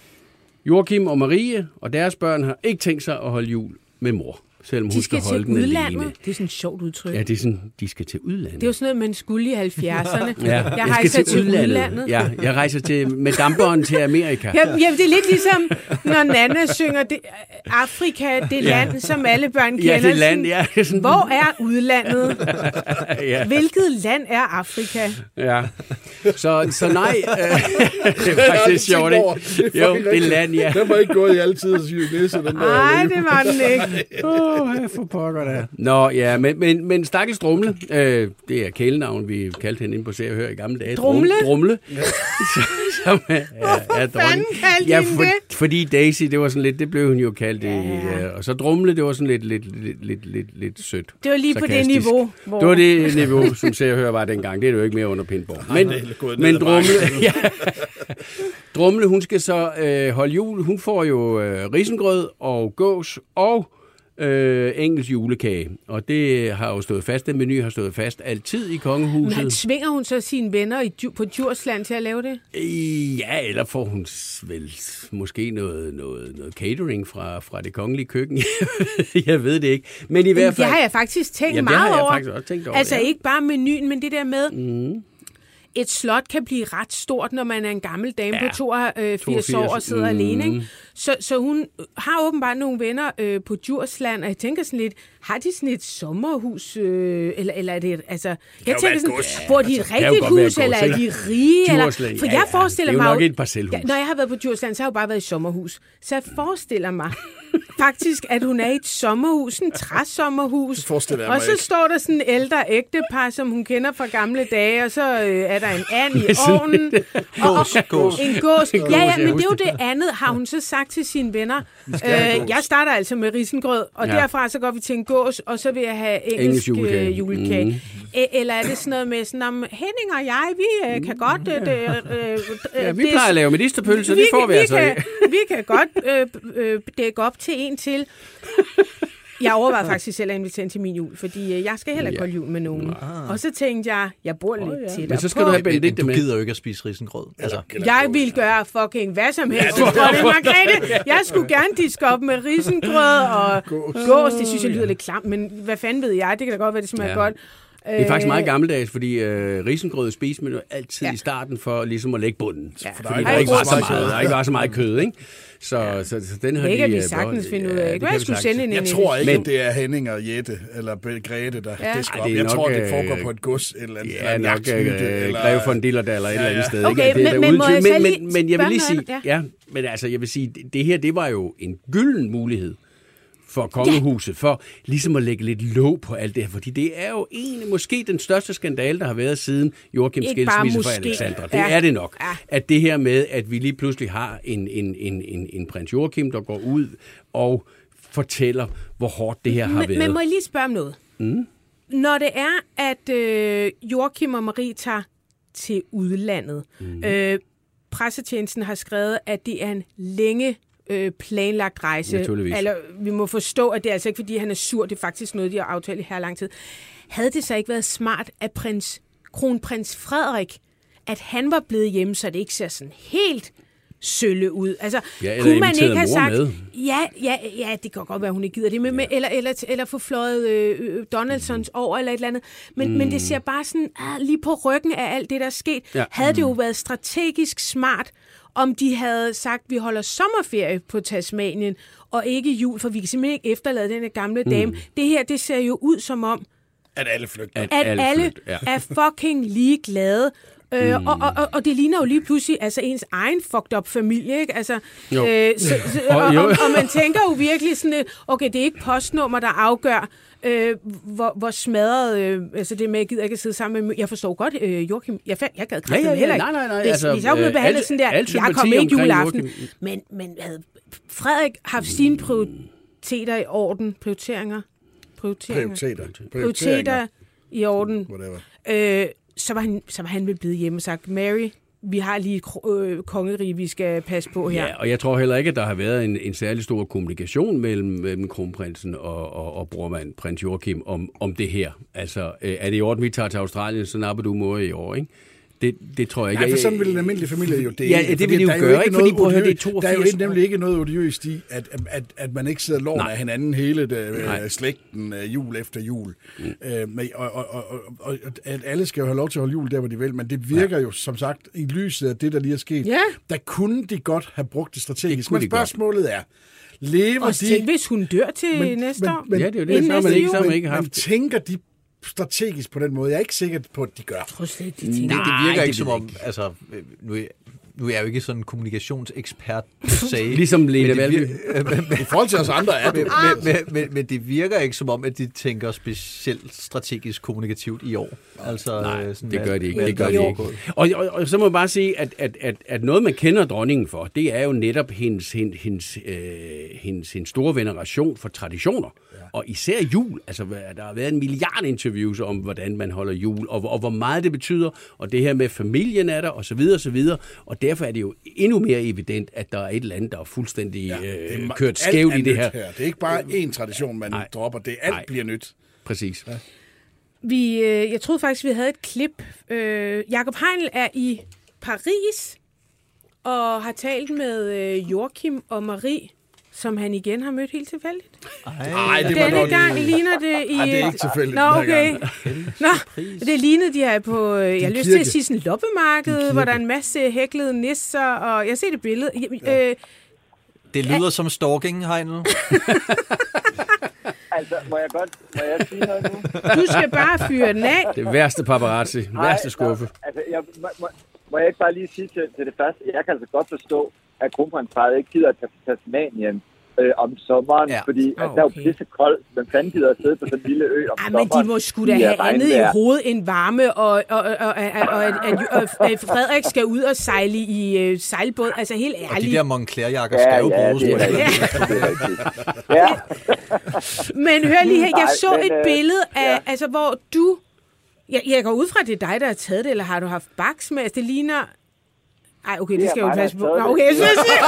Joachim og Marie og deres børn har ikke tænkt sig at holde jul med mor, selvom hun De skal holde den udlandet. alene. Det er sådan et sjovt udtryk. Ja, det er sådan, de skal til udlandet. Det er jo sådan noget, man skulle i 70'erne. [LAUGHS] ja, jeg skal rejser til udlandet. Ja, jeg rejser til, med damperen til Amerika. [LAUGHS] Ja, ja, det er lidt ligesom, når Nana synger det, Afrika, det land, som alle børn kender. Ja, det land, ja. Sådan, Hvor er udlandet? [LAUGHS] ja, Hvilket land er Afrika? ja. Så, så nej, øh, [LAUGHS] [LAUGHS] det er faktisk sjovt, ikke? Det Jo, det er land, ja. Den var ikke gået i altid at sige næse, den der. Nej, det var den ikke. [LAUGHS] Åh, for pokker da. Nå, ja, men, men, men stakkels Drumle, øh, det er kælenavn, vi kaldte hende inde på Se og Hør i gamle dage. Drumle? Drum- Drumle. Ja. som, er, er, er fanden kaldte ja, for, det? fordi Daisy, det var sådan lidt, det blev hun jo kaldt. Ja. I, ja, og så Drumle, det var sådan lidt, lidt, lidt, lidt, lidt, lidt sødt. Det var lige på det sarkastisk. niveau, hvor- Det var det niveau, som Se og Hør var dengang. Det er det jo ikke mere under pinball. Men, gået men Drumle, [LAUGHS] [LAUGHS] ja, Drumle, hun skal så øh, holde jul. Hun får jo øh, risengrød og gås og øh, engelsk julekage. Og det har jo stået fast. Den menu har stået fast altid i kongehuset. Men svinger hun så sine venner i, på Djursland til at lave det? Ja, eller får hun vel måske noget, noget, noget catering fra, fra det kongelige køkken. [LAUGHS] jeg ved det ikke. Men i hvert Det fald... har jeg faktisk tænkt Jamen, det meget har jeg over. faktisk også tænkt over, Altså ja. ikke bare menuen, men det der med... Mm. Et slot kan blive ret stort, når man er en gammel dame Ja. på 82 82, år og sidder mm. alene. Ikke? Så, så hun har åbenbart nogle venner øh, på Djursland, og jeg tænker sådan lidt, har de sådan et sommerhus, øh, eller, eller er det, altså, jeg jo tænker sådan, bor de i et jo rigtigt hus, eller er de rige? Eller, for ja, jeg ja, forestiller det er jo mig nok et parcelhus. Ja, når jeg har været på Djursland, så har jeg jo bare været i sommerhus. Så jeg forestiller mig [LAUGHS] faktisk, at hun er i et sommerhus, en træsommerhus. [LAUGHS] Det jeg og så ikke. står der sådan en ældre ægtepar, som hun kender fra gamle dage, og så øh, er der en and i ovnen. Gås, gås. En gås. Ja, ja, jeg men det er jo det andet, har hun så sagt til sine venner. Øh, jeg starter altså med risengrød, og Ja. derfra så går vi til en gås, og så vil jeg have engelsk, Engelsk julekage. julekage. julegage. Mm. Eller er det sådan noget med sådan, om Henning og jeg, vi øh, kan godt... Øh, øh, øh, Ja, vi det- plejer at lave medisterpølse, det får vi, vi altså kan, vi kan godt øh, øh, dække op til en til. Jeg overvejede faktisk selv at invitere hende til min jul, fordi øh, jeg skal heller ikke holde jul med nogen. Og så tænkte jeg, jeg bor lidt oh, tættere Men så skal på. du have Benedikte du med. gider jo ikke at spise risengrød. Altså, Jeg vil gøre fucking hvad som helst. Ja, det Margrethe. Jeg skulle gerne diske op med risengrød og gås. Det synes jeg lyder lidt klamt, men hvad fanden ved jeg? Det kan da godt være, det smager Ja. ja. godt. Det er faktisk meget gammeldags, fordi øh, risengrød spiser man jo altid ja. Ja. i starten for ligesom at lægge bunden. Ja, der er fordi ikke der ikke var så så meget der ikke var så meget kød, ikke? Så, ja. så, så den har Det de, kan vi øh, sagtens beholdt. finde ud Ja, af. det Det kan jeg vi skulle sende en Jeg tror ikke, Men- at det er Henning og Jette eller Grete, der Ja. disker Ej, op. det er Jeg nok, tror, det øh, foregår på et gods et eller andet. Ja, en nok øh, eller- Greve von Diller eller et Ja, eller andet ja. sted. Okay, ikke? Det er men- men må jeg så men, lige men, men jeg vil lige sige, ja, men altså, jeg vil sige, det, det her, det var jo en gylden mulighed for kongehuset, for ligesom at lægge lidt låg på alt det her, fordi det er jo en, måske den største skandale, der har været siden bare skilsmisse fra. Alexandra. Det Ja. er det nok. Ja. At det her med, at vi lige pludselig har en, en, en, en, en prins Joachim, der går ud og fortæller, hvor hårdt det her har Men, været. men må jeg lige spørge om noget? Mm. Når det er, at øh, Joachim og Marie tager til udlandet, mm. øh, pressetjenesten har skrevet, at det er en længe øh, planlagt rejse. Eller, vi må forstå, at det er altså ikke, fordi han er sur. Det er faktisk noget, de har aftalt i her lang tid. Havde det så ikke været smart, at prins, kronprins Frederik, at han var blevet hjemme, så det ikke ser sådan helt sølle ud. Altså, Ja, kunne man ikke have sagt, med. Ja, ja, ja, det kan godt være, hun ikke gider det, men, ja. eller, eller, eller få fløjet øh, øh, Donaldsons Mm. over eller et eller andet. Men, mm. men det ser bare sådan, ah, lige på ryggen af alt det, der er sket, Ja. havde det jo været strategisk smart, om de havde sagt, vi holder sommerferie på Tasmanien, og ikke jul, for vi kan simpelthen ikke efterlade den her gamle Mm. dame. Det her, det ser jo ud som om, At alle flygter. At at alle alle, ja. er fucking ligeglade. Øh, Mm. og, og, og, og det ligner jo lige pludselig altså ens egen fucked up familie, ikke? Altså, Jo. øh, så, så, Og [LAUGHS] og, og, jo. og, og man tænker jo virkelig sådan, øh, okay, det er ikke postnummer, der afgør, øh, hvor, hvor smadret, øh, altså det med, jeg gider ikke at sidde sammen med, jeg forstår godt, øh, Joachim, jeg, jeg gad Ja, ja, ja, ja, heller ikke. nej, nej, nej, Hvis, altså, hvis jeg blevet øh, behandlet al- sådan der, al jeg kommer ikke juleaften, Joachim. men, men havde Frederik haft sine prioriteter i orden, prioriteringer, prioriteringer, Prioriteter. prioriteter i orden, Whatever. øh, så, var han, så var han vel blevet hjemme og sagt, Mary, vi har lige øh, kongerige, vi skal passe på her. Ja, og jeg tror heller ikke, at der har været en, en særlig stor kommunikation mellem, mellem kronprinsen og, og, og brormand, prins Joachim, om, om det her. Altså, øh, er det i orden, vi tager til Australien, så napper du mor i år, ikke? Det, det tror jeg ikke. Nej, for sådan vil en almindelig familie jo det. Ja, det vil de jo gøre, ikke? Fordi, prøv at høre, det er 82 Der er jo år. nemlig ikke noget odiøst i, at, at, at man ikke sidder Nej. af hinanden hele det, Nej. øh, slægten øh, jul efter jul. Mm. Øh, men, og, og, og, og, og, at alle skal jo have lov til at holde jul der, hvor de vil, men det virker ja. jo, som sagt, i lyset af det, der lige er sket, Ja. der kunne de godt have brugt det strategisk. Det Men de godt. spørgsmålet er, lever Og de... tænk, hvis hun dør til Men- næste men- år. men- Ja, det er jo det, så har man ikke, så har man ikke Men haft... tænker de strategisk på den måde? Jeg er ikke sikker på, at de gør. Jeg tror slet ikke, de Det, tænker. det virker det ikke som om, altså, øh, nu, nu er jeg jo ikke sådan en kommunikationsekspert, [LAUGHS] sagde. Ligesom Lene Valby. [LAUGHS] I forhold til os andre er men, det. men, men, men, men det virker ikke som om, at de tænker specielt strategisk kommunikativt i år. Altså, Nej, øh, sådan, det gør de ikke. Det gør de ikke. Og, og, og så må jeg bare sige, at, at, at, at noget, man kender dronningen for, det er jo netop hendes, hendes, hendes, øh, hendes, hendes store veneration for traditioner. Ja. Og især jul. Altså, der har været en milliard interviews om, hvordan man holder jul, og, hvor- og hvor meget det betyder, og det her med familien er der, og så videre, og så videre. Og derfor er det jo endnu mere evident, at der er et eller andet, der er fuldstændig ja, Det øh, er kørt skævt i det nyt her. Det er ikke bare én tradition, man Nej. dropper. Det er alt Nej. bliver nyt. Præcis. Ja. Vi, øh, jeg troede faktisk, vi havde et klip. Øh, Jakob Heinl er i Paris og har talt med øh, Joachim og Marie, som han igen har mødt helt tilfældigt. Nej, det var Denne nok... gang ligner det i... Ej, det er ikke tilfældigt Nå, den her okay. gang. Nå, det lignede de er på, øh, jeg har lyst til at sige sådan loppemarked, hvor der er en masse hæklede nisser, og jeg ser det billede. Øh, Det lyder som stalking, Heinl. [LAUGHS] Altså, må jeg godt må jeg sige noget nu? du skal bare fyre den af. Det værste paparazzi. Værste skuffe. nå, Altså, jeg, må, må, må jeg ikke bare lige sige til, til det første, jeg kan altså godt forstå, at kronprinsparet ikke gider at tage til Tasmanien øh, om sommeren, Ja. fordi Ah, altså, der er jo okay. pisse koldt. Hvem fanden gider at sidde på sådan en lille ø om Ej, men de sommeren? må sgu da i, øh, have andet i hovedet end varme, og, og, og, og, og, og, at, at, at, Frederik skal ud og sejle i uh, sejlbåd. Altså helt Og de ærligt. der Moncler-jakker Ja, skal jo ja, bruges det på det. [LAUGHS] Ja, Men hør lige her, jeg Nej, så men, et øh, billede af, ja. altså hvor du... Jeg, jeg går ud fra, at det er dig, der har taget det, eller har du haft baks med? Altså, det ligner... Ej, okay, det, Det skal jeg jo passe på. Nå, det. okay, jeg synes, jeg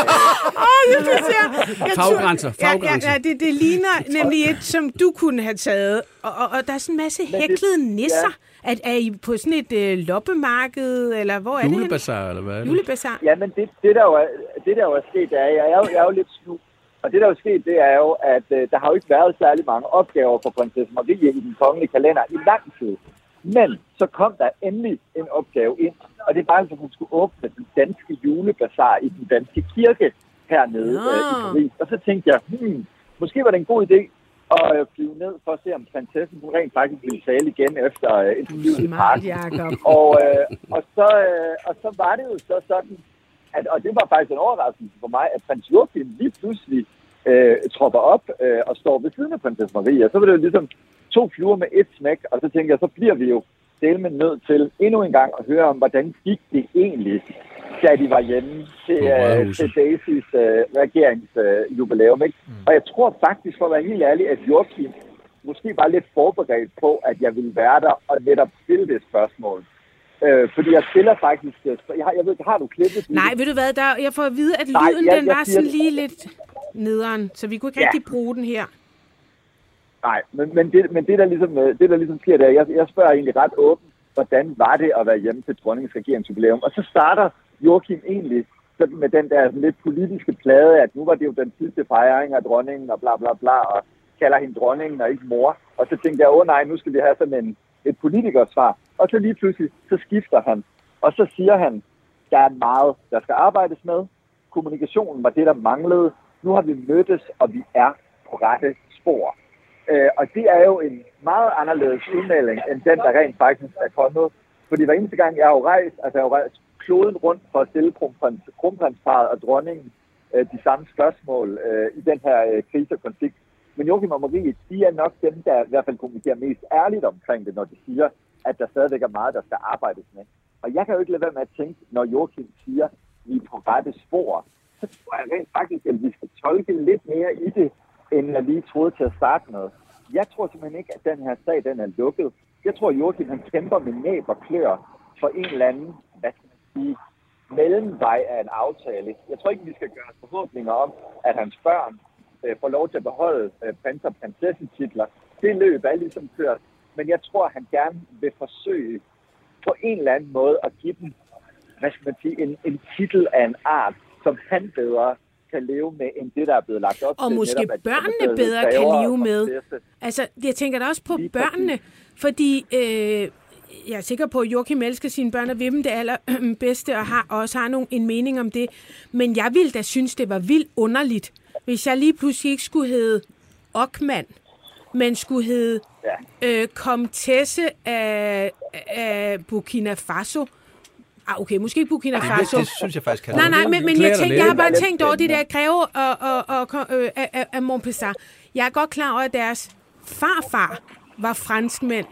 Åh, jeg synes, jeg... jeg Faggrænser, Ja, faggrænser. ja, ja det, det ligner nemlig et, som du kunne have taget. Og, og, og der er sådan en masse det- hæklede nisser. ja. Er, er I på sådan et øh, loppemarked, eller hvor er det henne? Julebazar, eller hvad er det? Julebazar. Ja, men det, det, der jo er, det der jo er sket, det er, jeg er jo, jeg er jo lidt snu. Og det, der er jo sket, det er jo, at øh, der har jo ikke været særlig mange opgaver for prinsesse Marie i den kongelige kalender i lang tid. Men så kom der endelig en opgave ind, og det var altså, at hun skulle åbne den danske julebazar i den danske kirke hernede Nå. øh, i Paris. Og så tænkte jeg, hmm, måske var det en god idé at øh, flyve ned for at se, om prinsessen hun rent faktisk ville tale igen efter øh, i Smart, parken. Jacob. [LAUGHS] Og, øh, og, så, øh, og så var det jo så sådan, at, og det var faktisk en overraskelse for mig, at prins Joachim lige pludselig øh, tropper op øh, og står ved siden af prinsesse Marie. Og så var det jo ligesom to fluer med et smæk, og så tænkte jeg, så bliver vi jo del med nødt til endnu en gang at høre om, hvordan gik det egentlig, da de var hjemme til, øh, Rådhuset. til Daisys øh, regeringsjubilæum. Øh, ikke? Mm. Og jeg tror faktisk, for at være helt ærlig, at Joachim måske var lidt forberedt på, at jeg ville være der og netop stille det spørgsmål. Øh, fordi jeg stiller faktisk... øh, Jeg, har, jeg ved, har du klippet? Nej, ved du hvad, der, jeg får at vide, at Nej, lyden jeg- den jeg var sådan det. lige lidt nederen, så vi kunne ikke Ja. rigtig bruge den her. Nej, men, men, det, men det, der ligesom, øh, det, der ligesom sker, det er, jeg, jeg spørger egentlig ret åbent, hvordan var det at være hjemme til dronningens regeringsjubilæum? Og så starter Joachim egentlig sådan med den der sådan lidt politiske plade, at nu var det jo den sidste fejring af dronningen og bla bla bla, og kalder hende dronningen og ikke mor. Og så tænkte jeg, åh nej, nu skal vi have sådan en, et politikersvar. Og så lige pludselig, så skifter han. Og så siger han, der er meget, der skal arbejdes med. Kommunikationen var det, der manglede. Nu har vi mødtes, og vi er på rette spor. Øh, og det er jo en meget anderledes udmelding, end den, der rent faktisk er kommet. Fordi hver eneste gang, jeg har jo rejst, altså jeg har jo rejst kloden rundt for at stille kronprins, kronprinsparet og dronningen øh, de samme spørgsmål øh, i den her øh, krise og konflikt. Men Joachim og Marie, de er nok dem, der i hvert fald kommunikerer mest ærligt omkring det, når de siger, at der stadigvæk er meget, der skal arbejdes med. Og jeg kan jo ikke lade være med at tænke, når Joachim siger, at vi er på rette spor, så tror jeg rent faktisk, at vi skal tolke lidt mere i det, end jeg lige troede til at starte med. Jeg tror simpelthen ikke, at den her sag den er lukket. Jeg tror, at Joachim han kæmper med næb og klør for en eller anden, hvad skal man sige, mellemvej af en aftale. Jeg tror ikke, vi skal gøre os forhåbninger om, at hans børn øh, får lov til at beholde øh, prins- og prinsessetitler. Det løb er ligesom kørt. Men jeg tror, at han gerne vil forsøge på en eller anden måde at give dem, hvad skal man sige, en, en titel af en art, som han bedre kan leve med, end det, der er blevet lagt op Og til. måske netop, børnene bedre kan leve med. Altså, jeg tænker da også på Lige børnene, fordi øh, jeg er sikker på, at Joachim elsker sine børn og vil dem det allerbedste, [CLEARS THROAT] og har, også har nogen, en mening om det. Men jeg ville da synes, det var vildt underligt, hvis jeg lige pludselig ikke skulle hedde Ockmann, men skulle hedde Ja. øh, Komtesse af, af Burkina Faso. Ah, okay, måske Burkina Det, Faso. det synes jeg faktisk kan Nej, nej, men, men jeg, tænkte, jeg har bare Det er tænkt over det der. Greve og, og, og, og øh, af, af Montpessar. Jeg er godt klar over, at deres farfar var franskmænd,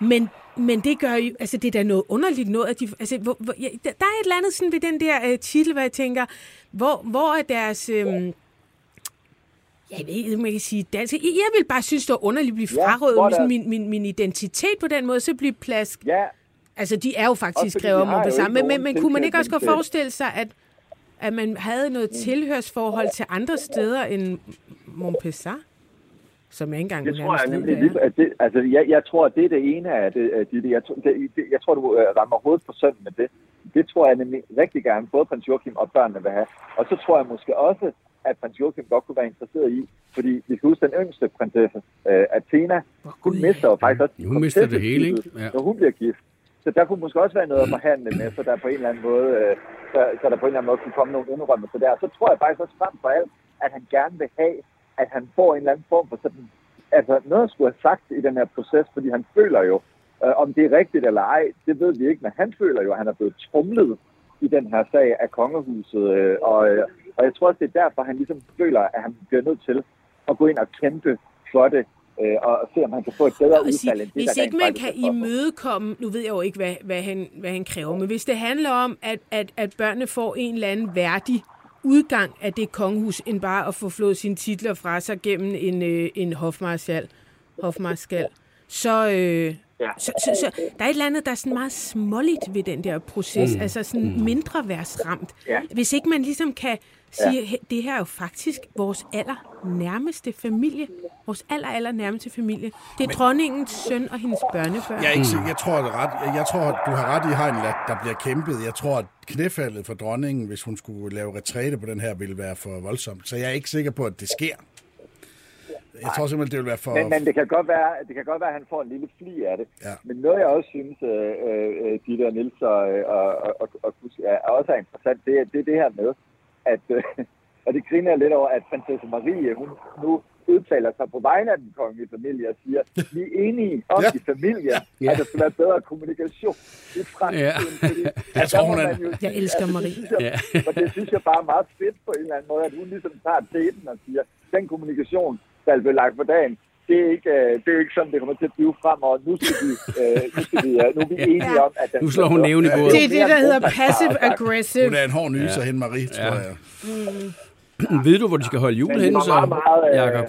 men, men det gør jo, altså det er da noget underligt noget, at de, altså, hvor, hvor, ja, der er et eller andet sådan ved den der øh, titel, hvor jeg tænker, hvor, hvor er deres, øh, jeg ved ikke, om jeg kan sige dansk. Jeg, jeg vil bare synes, det var underligt at blive Ja, frarøvet med sådan min, min, min identitet på den måde, så blive plask. Ja, Altså, de er jo faktisk skrevet om Montpessar, ikke men, men, men kunne man ikke også godt forestille sig, at, at man havde noget tilhørsforhold til andre steder end Montpessar? Som jeg ikke engang Det tror jeg nemlig er. lige, at det, altså jeg, jeg tror, at det er det ene af det, det, jeg, tror- det, det, jeg tror, du øh, rammer hovedet på sønnen med det. Det tror jeg nemlig rigtig gerne, både prins Joachim og børnene vil have. Og så tror jeg måske også, at prins Joachim godt kunne være interesseret i, fordi vi skal huske den yngste prinsesse, øh, Athena, hun Gud, mister jo faktisk også Hun mister det hele, ikke? Ja. når hun bliver gift. Så der kunne måske også være noget at forhandle med, så der på en eller anden måde, øh, så, så der på en eller anden måde kunne komme nogle indrømmelser der. Så tror jeg faktisk også frem for alt, at han gerne vil have, at han får en eller anden form for sådan, altså noget at skulle have sagt i den her proces, fordi han føler jo, øh, om det er rigtigt eller ej, det ved vi ikke, men han føler jo, at han er blevet trumlet i den her sag af kongehuset, øh, og, øh, og jeg tror også, det er derfor, han ligesom føler, at han bliver nødt til at gå ind og kæmpe for det, øh, og se, om han kan få et bedre udfald, sige, end det, hvis der ikke man kan imødekomme, nu ved jeg jo ikke, hvad, hvad, han, hvad han kræver, men hvis det handler om, at, at, at børnene får en eller anden værdig udgang af det kongehus, end bare at få flået sine titler fra sig gennem en, øh, en hofmarskal, hofmarskal, så, øh, Ja. så, så, så der er et eller andet, der er sådan meget småligt ved den der proces, mm. altså sådan mindre værdsramt. Ja. Hvis ikke man ligesom kan sige, ja. det her er jo faktisk vores aller nærmeste familie, vores aller, aller nærmeste familie. Det er Men... dronningens søn og hendes børnebørn. Jeg, er ikke, sikker- jeg tror, det ret, jeg tror, du har ret i, Heinle, at der bliver kæmpet. Jeg tror, at knæfaldet for dronningen, hvis hun skulle lave retræte på den her, ville være for voldsomt. Så jeg er ikke sikker på, at det sker. Jeg tror simpelthen, det vil være for... Men, men det, kan godt være, det kan godt være, at han får en lille fli af det. Ja. Men noget, jeg også synes, øh, øh, Ditte og Nils og, og, og, og, og er, også er interessant, det er, det er det her med, at, øh, [LAUGHS] og det griner jeg lidt over, at prinsesse Marie, hun nu udtaler sig på vegne af den kongelige familie og siger, [LAUGHS] vi er enige om Ja. i familien, Ja. at der skal være bedre kommunikation i fremtiden. Ja. Fordi, [LAUGHS] Jeg tror, hun er- man jo Jeg elsker det Marie. synes Jeg, Ja. Og det synes jeg bare er meget fedt på en eller anden måde, at hun ligesom tager teten og siger, den kommunikation, der er blevet lagt på dagen, det er ikke, øh, det er ikke sådan, det kommer til at blive fremover. Nu skal vi, øh, nu skal vi, nu er vi enige Ja. om, at den Nu slår hun næven i bordet. Det er det, der hedder passive aggressive. Hun er en hård nyser, ja. hende Marie, tror Ja. jeg. [CLEARS THROAT] Ved du, hvor de skal holde jul det var så, meget, øh, Jacob?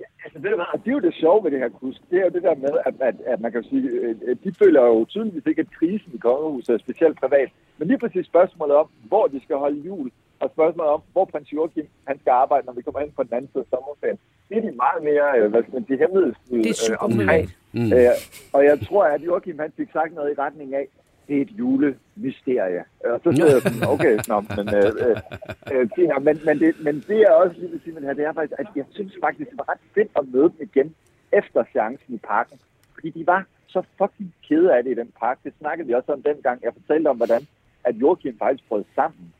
Ja, altså, ved du hvad, og det er jo det sjove ved det her kusk. Det er jo det der med, at, at, at man kan jo sige, øh, de føler jo tydeligvis ikke, at krisen i kongehuset er specielt privat. Men lige præcis spørgsmålet om, hvor de skal holde jul, og spørgsmålet om, hvor prins Joachim han skal arbejde, når vi kommer ind på den anden side af sommerferien. Det er de meget mere, øh, hvad skal man sige, hemmelighedsfulde Det er super omkring. Mm. Øh, og jeg tror, at Joachim han fik sagt noget i retning af, det er et julemysterie. Og så sidder jeg sådan, okay, nå, men, øh, øh, øh, men, men, det, men det er også lige vil sige, men her, det er faktisk, at jeg synes faktisk, det var ret fedt at møde dem igen efter seancen i parken. Fordi de var så fucking kede af det i den park. Det snakkede vi også om dengang. Jeg fortalte om, hvordan at Joachim faktisk brød sammen.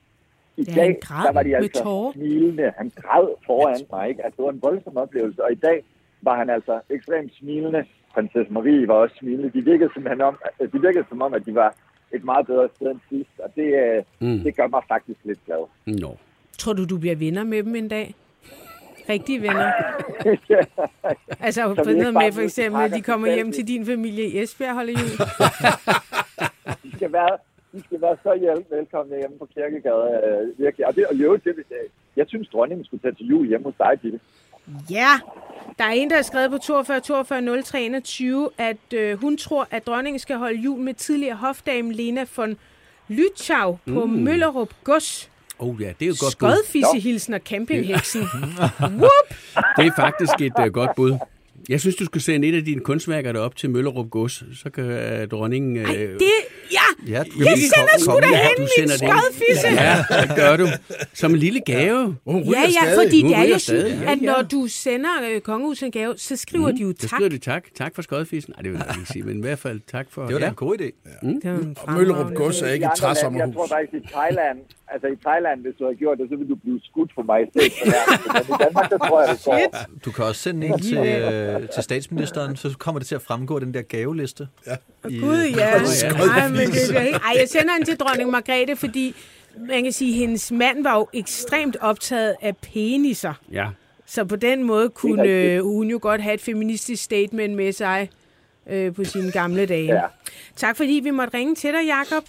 I Ja, dag, han græd der var de med altså smilende. Han græd foran mig, ikke? Altså, det var en voldsom oplevelse. Og i dag var han altså ekstremt smilende. Prinsesse Marie var også smilende. De virkede, simpelthen om, de virkede som om, at de var et meget bedre sted end sidst. Og det, øh, Mm. det gør mig faktisk lidt glad. Nå. Tror du, du bliver venner med dem en dag? Rigtige venner. [LAUGHS] Altså på noget med for eksempel, at de kommer hjem til din familie i Esbjerg og holder jul. De skal være, de skal være så hjælp velkomne hjemme på Kirkegade. Øh, virkelig. Og det og i øvrigt, det, vil- jeg synes, dronningen skulle tage til jul hjemme hos dig, Ditte. Ja, der er en, der har skrevet på 42 42 03 21, at øh, hun tror, at dronningen skal holde jul med tidligere hofdame Lena von Lytschau på mm. Møllerup Gods. Oh ja, det er jo godt bud. Skodfissehilsen og campingheksen. [LAUGHS] Whoop! Det er faktisk et uh, godt bud. Jeg synes, du skal sende et af dine kunstværker derop til Møllerup Gods. Så kan uh, dronningen... Uh, Ej, det, ja, Ja, jeg sender sgu da hen du min skodfisse. Ja, det gør du. Som en lille gave. Hun ryger Ja, ja, stadig. fordi det er jo sådan, ja, at ja. når du sender øh, kongehuset en gave, så skriver mm, de jo Så tak. skriver de tak. Tak for skodfisen. Nej, det vil jeg ikke sige, men i hvert fald tak for... Det var da ja. en god idé. En Og Møllerup Gods er ikke et lande, Jeg træsommerhus. tror faktisk, i Thailand altså i Thailand, hvis du har gjort det, så vil du blive skudt for mig i stedet for her. Men i Danmark, så tror jeg, det går. Du kan også sende en til, øh, til statsministeren, så kommer det til at fremgå den der gaveliste. Ja. I, Gud, ja. [LAUGHS] Ej, men det er helt... Ej, jeg sender den til dronning Margrethe, fordi man kan sige, at hendes mand var jo ekstremt optaget af peniser. Ja. Så på den måde kunne øh, hun jo godt have et feministisk statement med sig øh, på sine gamle dage. Ja. Tak fordi vi måtte ringe til dig, Jakob.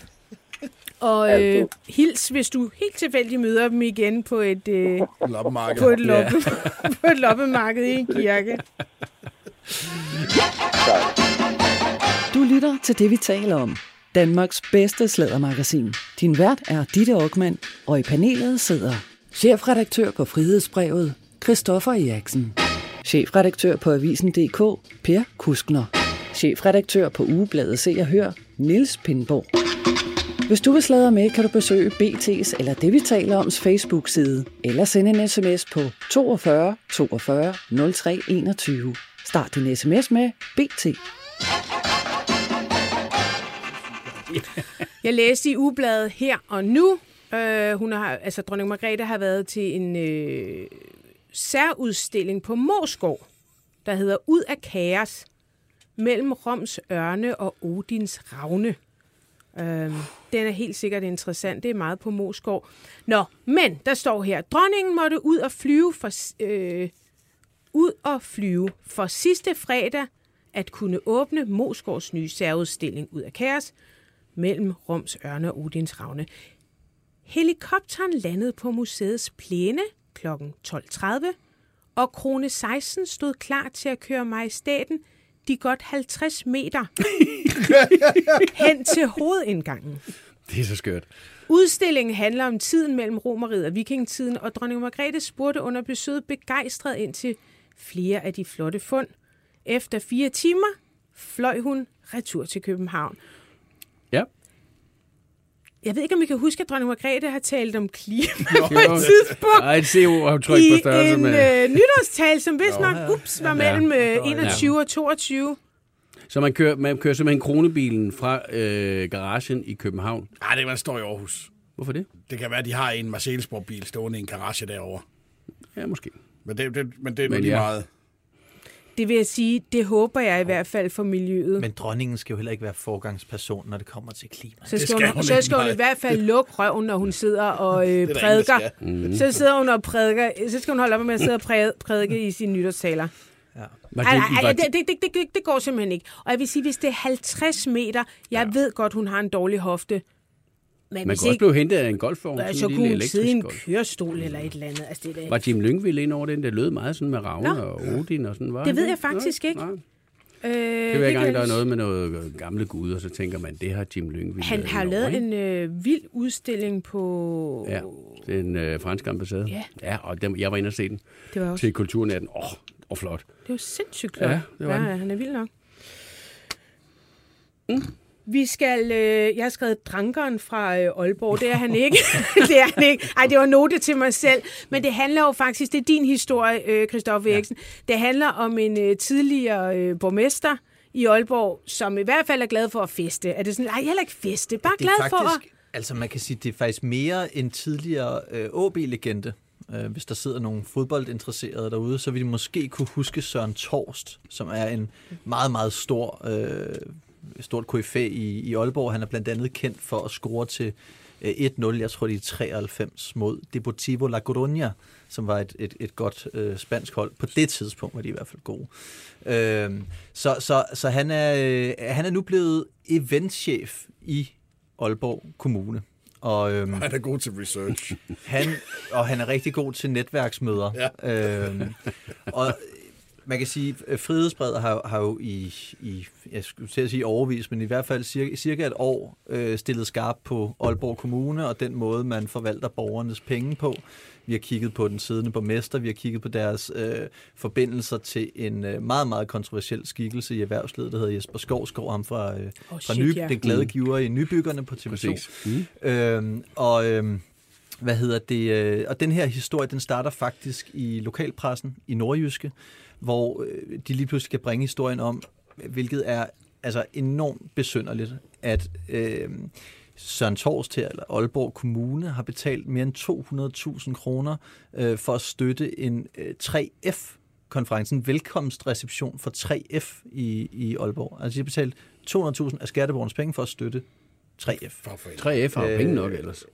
Og øh, Altid. hils, hvis du helt tilfældigt møder dem igen på et, øh, Loppemarked. på et, loppe, [LAUGHS] på et loppemarked i en kirke. Du lytter til det, vi taler om. Danmarks bedste slædermagasin. Din vært er Ditte Aukmann, og i panelet sidder chefredaktør på Frihedsbrevet, Christoffer Eriksen. Chefredaktør på Avisen.dk, Per Kuskner. Chefredaktør på Ugebladet Se og Hør, Niels Pindborg. Hvis du vil sladre med, kan du besøge BT's eller det, vi taler om, Facebook-side, eller sende en sms på 42 42 03 21. Start din sms med BT. [LAUGHS] Jeg læste i ugebladet her og nu. Øh, hun har, altså, dronning Margrethe har været til en øh, særudstilling på Moskov, der hedder Ud af kaos mellem Roms ørne og Odins ravne. Øh, den er helt sikkert interessant. Det er meget på Moskov. Nå, men der står her, dronningen måtte ud og flyve for, øh, ud og flyve for sidste fredag at kunne åbne Moskovs nye særudstilling Ud af kaos mellem Roms ørne og Odins ravne. Helikopteren landede på museets plæne kl. 12.30, og krone 16 stod klar til at køre majestaten de godt 50 meter [LAUGHS] hen til hovedindgangen. Det er så skørt. Udstillingen handler om tiden mellem romeriet og vikingetiden, og dronning Margrethe spurgte under besøget begejstret ind til flere af de flotte fund. Efter fire timer fløj hun retur til København. Ja. Jeg ved ikke, om I kan huske, at dronning Margrethe har talt om klima [LAUGHS] på et tidspunkt. Ej, et CO-aftryk på I størrelse en med... øh, nytårstal, som vist nok ups, var mellem øh, Nå, ja. 21 og 22. Så man kører, man kører simpelthen kronebilen fra øh, garagen i København. Nej, det er, man står i Aarhus. Hvorfor det? Det kan være, at de har en Mercedes-bil stående i en garage derovre. Ja, måske. Men det, det, men det er men lige ja. meget. Det vil jeg sige, det håber jeg i hvert fald for miljøet. Men dronningen skal jo heller ikke være forgangsperson, når det kommer til klima. Så skal, skal hun, hun så skal hun i hvert fald lukke røven, når hun sidder og øh, der prædiker. Mhm. Så sidder hun og prædiker. Så skal hun holde op med at sidde og præ- prædike i sine nytårstaler. Var Ej, det, ej, det, det, det, det, det går simpelthen ikke. Og jeg vil sige, hvis det er 50 meter, jeg ja. ved godt, hun har en dårlig hofte. Men man hvis kan også ikke, blive hentet af en golfvogn. sådan så en kunne hun sidde i en kørestol eller et eller andet. Altså, det, er da- Var Jim Lyngvild ind over den? Det lød meget sådan med Ravne Nå. og Odin og sådan, var Det ved jeg faktisk ikke. Nej. øh, Det er hver gang, der er noget med noget øh, gamle guder, så tænker man, det har Jim Lyngvild Han har lavet ikke? en øh, vild udstilling på... Ja, den øh, franske ambassade. Ja. ja og dem, jeg var inde og se den Det var også til kulturnatten. Åh, oh, og flot. Det var sindssygt flot. Ja, det var ja, den. han er vild nok. Mm. Vi skal, øh, jeg har skrevet drankeren fra øh, Aalborg, det er han ikke. [LAUGHS] det er han ikke. Ej, det var note til mig selv. Men det handler jo faktisk, det er din historie, øh, Christoffer Eriksen. Det handler om en øh, tidligere øh, borgmester i Aalborg, som i hvert fald er glad for at feste. Er det sådan, nej, heller ikke feste, bare glad er for at... faktisk, altså man kan sige, det er faktisk mere en tidligere øh, OB-legende. Øh, hvis der sidder nogle fodboldinteresserede derude, så vil de måske kunne huske Søren Torst, som er en meget, meget stor, øh, stort KFA i, i Aalborg. Han er blandt andet kendt for at score til øh, 1-0, jeg tror det er 93, mod Deportivo La Coruña, som var et, et, et godt øh, spansk hold. På det tidspunkt var de i hvert fald gode. Øh, så så, så han, er, øh, han er nu blevet eventchef i Aalborg Kommune. Og, øhm, Han er god til research. han, og han er rigtig god til netværksmøder. Ja. Øhm, og man kan sige, at Frihedsbredet har, har jo i, i, jeg skulle til at sige overvis, men i hvert fald cirka, cirka et år øh, stillet skarp på Aalborg Kommune og den måde, man forvalter borgernes penge på. Vi har kigget på den siddende borgmester, vi har kigget på deres øh, forbindelser til en øh, meget, meget kontroversiel skikkelse i erhvervslivet, der hedder Jesper Skovskov, ham fra, øh, fra shit, ny, ja. den glade giver i Nybyggerne på TV2. Præcis. Mm. Øhm, og øhm, hvad hedder det? Øh, og den her historie, den starter faktisk i lokalpressen i Nordjyske, hvor øh, de lige pludselig skal bringe historien om, hvilket er altså enormt besynderligt, at øh, Søren Torst her, eller Aalborg Kommune, har betalt mere end 200.000 kroner øh, for at støtte en øh, 3F konferencen velkomstreception for 3F i, i Aalborg. Altså de har betalt 200.000 af skatteborgernes penge for at støtte 3F. 3F har jo Øh, penge nok ellers.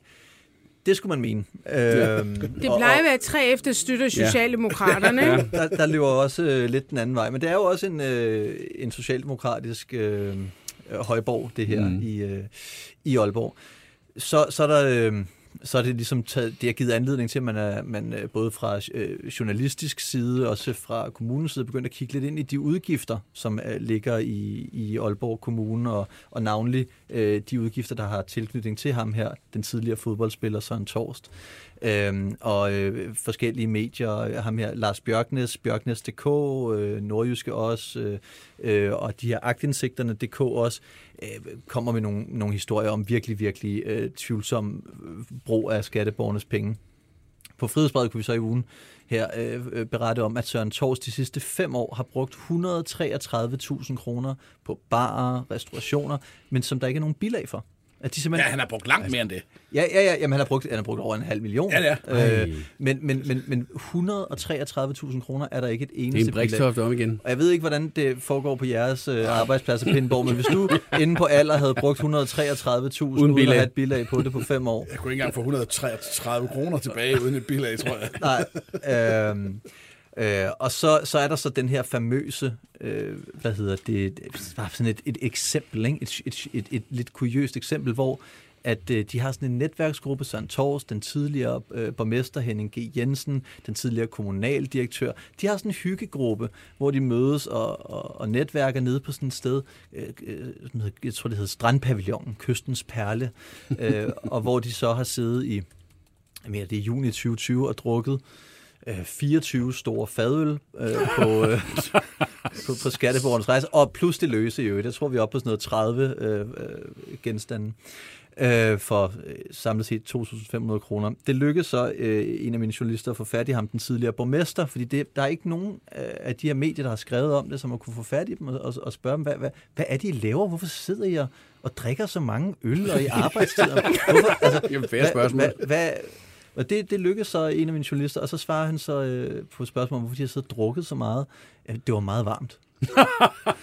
Det skulle man mene. Øhm, Det plejer at være tre efter støtter Socialdemokraterne. Ja. Ja. der, der løber også øh, lidt den anden vej. Men det er jo også en, øh, en socialdemokratisk øh, øh, højborg, det her mm. i, øh, i Aalborg. Så, så er der... Øh, så er det ligesom taget, det har givet anledning til, at man, er, man øh, både fra øh, journalistisk side, også fra kommunens side, begyndt at kigge lidt ind i de udgifter, som øh, ligger i, i Aalborg Kommune, og, og navnlig øh, de udgifter, der har tilknytning til ham her, den tidligere fodboldspiller Søren Torst. Øhm, og øh, forskellige medier, ham her Lars Bjørknes, Bjørknes.dk, øh, Nordjyske også, øh, øh, og de her agtindsigterne.dk også, øh, kommer med nogle, nogle historier om virkelig, virkelig øh, tvivlsom øh, brug af skatteborgernes penge. På Frihedsbredet kunne vi så i ugen her øh, berette om, at Søren Tors de sidste fem år har brugt 133.000 kroner på barer, restaurationer, men som der ikke er nogen bilag for. At de Ja, simpelthen, han har brugt langt mere end det. Ja, ja, ja. Jamen, han har brugt, han har brugt over en halv million. Ja, ja. Øh, men, men, men, men 133.000 kroner er der ikke et Det er eneste en brikstoft om igen. Og jeg ved ikke, hvordan det foregår på jeres øh, arbejdspladser, Pindborg, men hvis du [LAUGHS] inde på alder havde brugt 133.000 uden, uden at have et bilag på det på fem år. Jeg kunne ikke engang få 133 kroner tilbage uden et bilag, tror jeg. Nej. Øhm, øh, og så, så er der så den her famøse, øh, hvad hedder det, bare sådan et, et eksempel, ikke? Et, et, et, et lidt kuriøst eksempel, hvor at øh, de har sådan en netværksgruppe, Søren Tors, den tidligere øh, borgmester Henning G. Jensen, den tidligere kommunaldirektør. De har sådan en hyggegruppe, hvor de mødes og, og, og netværker nede på sådan et sted, øh, øh, jeg tror det hedder Strandpavillonen, Kystens Perle, øh, og hvor de så har siddet i, jeg mener, det er juni 2020 og drukket øh, 24 store fadøl øh, på, øh, [LAUGHS] på, på skatteborgernes rejse, og plus det løse i øvrigt. Jeg tror, vi er oppe på sådan noget 30 øh, øh, genstande øh, for øh, samlet set 2.500 kroner. Det lykkedes så øh, en af mine journalister at få fat i ham, den tidligere borgmester, fordi det, der er ikke nogen øh, af de her medier, der har skrevet om det, som har kunne få fat i dem og, og, og spørge dem, hvad, hvad, hvad er det, I laver? Hvorfor sidder I og, og drikker så mange øl og i [LAUGHS] arbejdstid? Hvorfor, altså, Jamen, hvad- spørgsmål. Hvad, hvad, og det, det lykkedes så en af mine journalister, og så svarer han så øh, på et spørgsmål om, hvorfor de har og drukket så meget. Ja, det var meget varmt. [LAUGHS]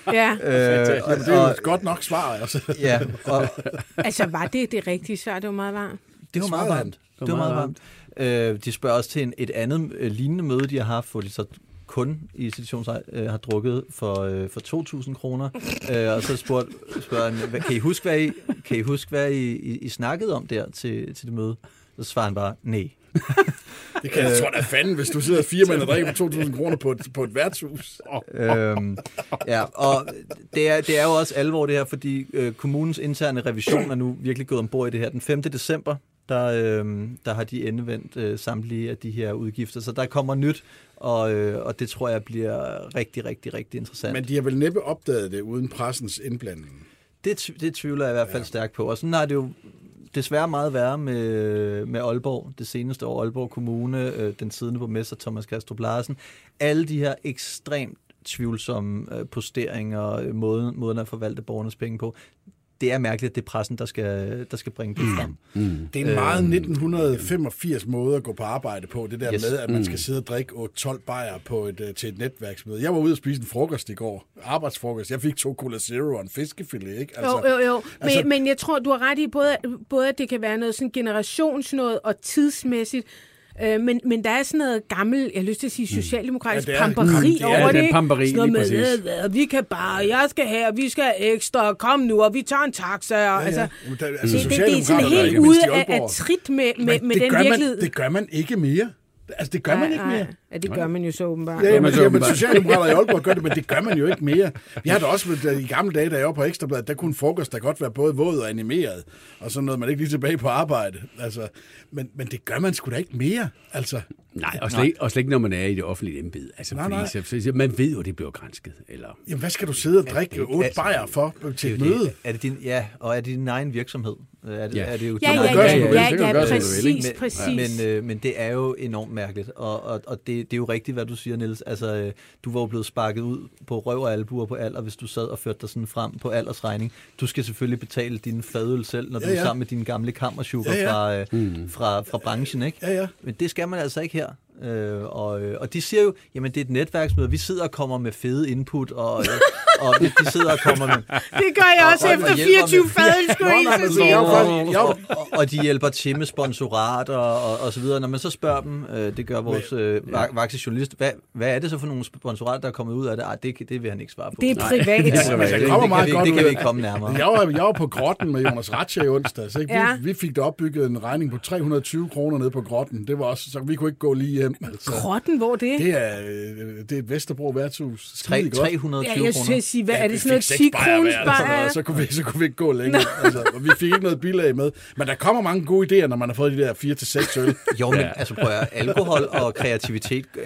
ja. Øh, og, Det er jo et godt nok svar, altså. ja, og [LAUGHS] Altså, var det det rigtige svar? Det var meget varmt. det var meget varmt. Det var meget varmt. Øh, de spørger også til en, et andet øh, lignende møde, de har haft, hvor de så kun i situationen øh, har drukket for, øh, for 2.000 kroner. øh, og så spurgte, spørger han, kan I huske, hvad I, kan I, huske, hvad I, I, I snakkede om der til, til det møde? Så svarer han bare, nej. [LAUGHS] Det kan jeg tror da fanden, hvis du sidder fire mænd og drikker på 2.000 kroner på et, på et værtshus. øhm, ja, og det er, det er jo også alvor det her, fordi øh, kommunens interne revision er nu virkelig gået ombord i det her. Den 5. december, der, øh, der har de endevendt øh, samtlige af de her udgifter, så der kommer nyt, og, øh, og det tror jeg bliver rigtig, rigtig, rigtig interessant. Men de har vel næppe opdaget det uden pressens indblanding. Det, det tvivler jeg i hvert fald ja. stærkt på. Og sådan har det jo desværre meget værre med, med Aalborg. Det seneste år, Aalborg Kommune, øh, den siddende borgmester Thomas Kastrup Larsen. Alle de her ekstremt tvivlsomme øh, posteringer, øh, måden, måden at forvalte borgernes penge på. Det er mærkeligt, at det er pressen, der skal, der skal bringe det frem. Det er en meget 1985 måde at gå på arbejde på, det der Yes. med, at man skal sidde og drikke 8-12 bajer på et, øh, til et netværksmøde. Jeg var ude og spise en frokost i går, arbejdsfrokost. Jeg fik to Cola Zero og en fiskefilet, ikke? Altså, jo, jo, jo. Men, altså- men jeg tror, du har ret i, både, både at det kan være noget sådan generationsnået og tidsmæssigt, øh, men, men der er sådan noget gammel, jeg har lyst til at sige socialdemokratisk Ja, ja, det er- pamperi det er- over det er det. ikke? pamperi, sådan noget lige med, præcis. "Øh, hvad, vi kan bare, jeg skal her, vi skal ekstra, kom nu, og vi tager en taxa. Og, ja, ja. altså, Jamen, der- det, altså, det, det er sådan er helt ude af, af trit med, med, Men med det den virkelighed. Man, det gør man ikke mere. Altså, det gør man ikke mere. Ja, det gør man jo så åbenbart. Ja, så jamen, åbenbart. Socialdemokrater i Aalborg gør det, men det gør man jo ikke mere. Vi har da også i gamle dage, da jeg var på Ekstrabladet, der kunne frokost da godt være både våd og animeret, og så nåede man ikke lige tilbage på arbejde. Altså, men, men det gør man sgu da ikke mere. Altså, Nej, og slet, ikke, og slet ikke, når man er i det offentlige embede. Altså, Nej, fordi nej. Så, så, man ved jo, at det bliver gransket. Eller, jamen, hvad skal du sidde og drikke otte altså, bajer for til et møde? Er det din, ja, og er det din egen virksomhed? Er det, Ja. er det jo Ja, ja, ja, ja, ja, ja, præcis, præcis. Men, øh, men det er jo enormt mærkeligt, og, og, og det, det, det er jo rigtigt, hvad du siger, Niels. Altså, øh, du var jo blevet sparket ud på røv og albuer på alder, hvis du sad og førte dig sådan frem på aldersregning. Du skal selvfølgelig betale din fadøl selv, når du Ja, er ja. sammen med dine gamle kammersugar Ja, ja. fra, øh, fra, fra branchen, ikke? Ja, ja. Men det skal man altså ikke her. Øh, og, øh, og de siger jo, jamen det er et netværksmøde, vi sidder og kommer med fede input, og, øh, og de de sidder og kommer med, [LAUGHS] Det gør jeg også Og- og- efter og hjælper 24 med- fadøl, skulle [LAUGHS] jeg sige. er og, er og, og de hjælper til med sponsorat og, og, og så videre. Når man så spørger dem, øh, det gør vores øh, vaksejournalist, hvad, hvad er det så for nogle sponsorat, der er kommet ud af det? Ej, det, det vil han ikke svare på. Det er privat. [LAUGHS] Nej. Altså, det- det, det, kommer det, meget kan vi, godt det ud kan vi ikke komme nærmere. Jeg var, jeg var på grotten med Jonas Ratche i onsdags. Ikke? Vi, Ja. vi fik det opbygget en regning på 320 kroner nede på grotten. Det var også, så vi kunne ikke gå lige hjem. Altså. Grotten, hvor er det? Det er, øh, det er et Vesterbro værtshus. Tre- Skide godt. 320 Ja, jeg skulle kroner. sige, hvad Ja, er det sådan noget fik 10 seks bajer kroner hver, eller sådan noget, Så kunne, vi, så kunne vi ikke gå længere. Altså, og vi fik ikke noget bilag med. Men der kommer mange gode idéer, når man har fået de der 4-6 øl. [LAUGHS] Jo, men altså prøv at alkohol og kreativitet øh,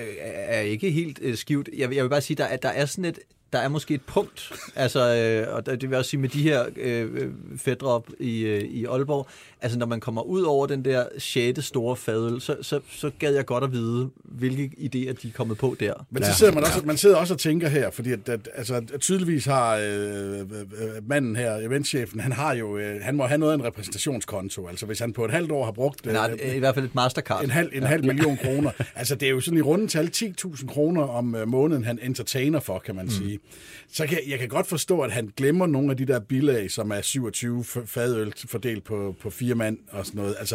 er ikke helt øh, skivt. Jeg, vil- jeg vil bare sige, der er, der er sådan et, der er måske et punkt, altså, øh, og det vil jeg også sige med de her øh, øh, fædre op i, øh, i Aalborg, altså når man kommer ud over den der sjette store fadøl, så, så, så gad jeg godt at vide, hvilke idéer de er kommet på der. Men så sidder man også, man sidder også og tænker her, fordi at, at, altså, at tydeligvis har øh, øh, manden her, eventchefen, han har jo, øh, han må have noget af en repræsentationskonto. Altså hvis han på et halvt år har brugt øh, Nej, i hvert fald et mastercard. en halv, en halv million kroner. Altså, det er jo sådan i rundetal 10.000 kroner om øh, måneden, han entertainer for, kan man mm. sige. Så kan, jeg kan godt forstå, at han glemmer nogle af de der bilag, som er 27 f- fadøl fordelt på, på fire mand og sådan noget. Altså,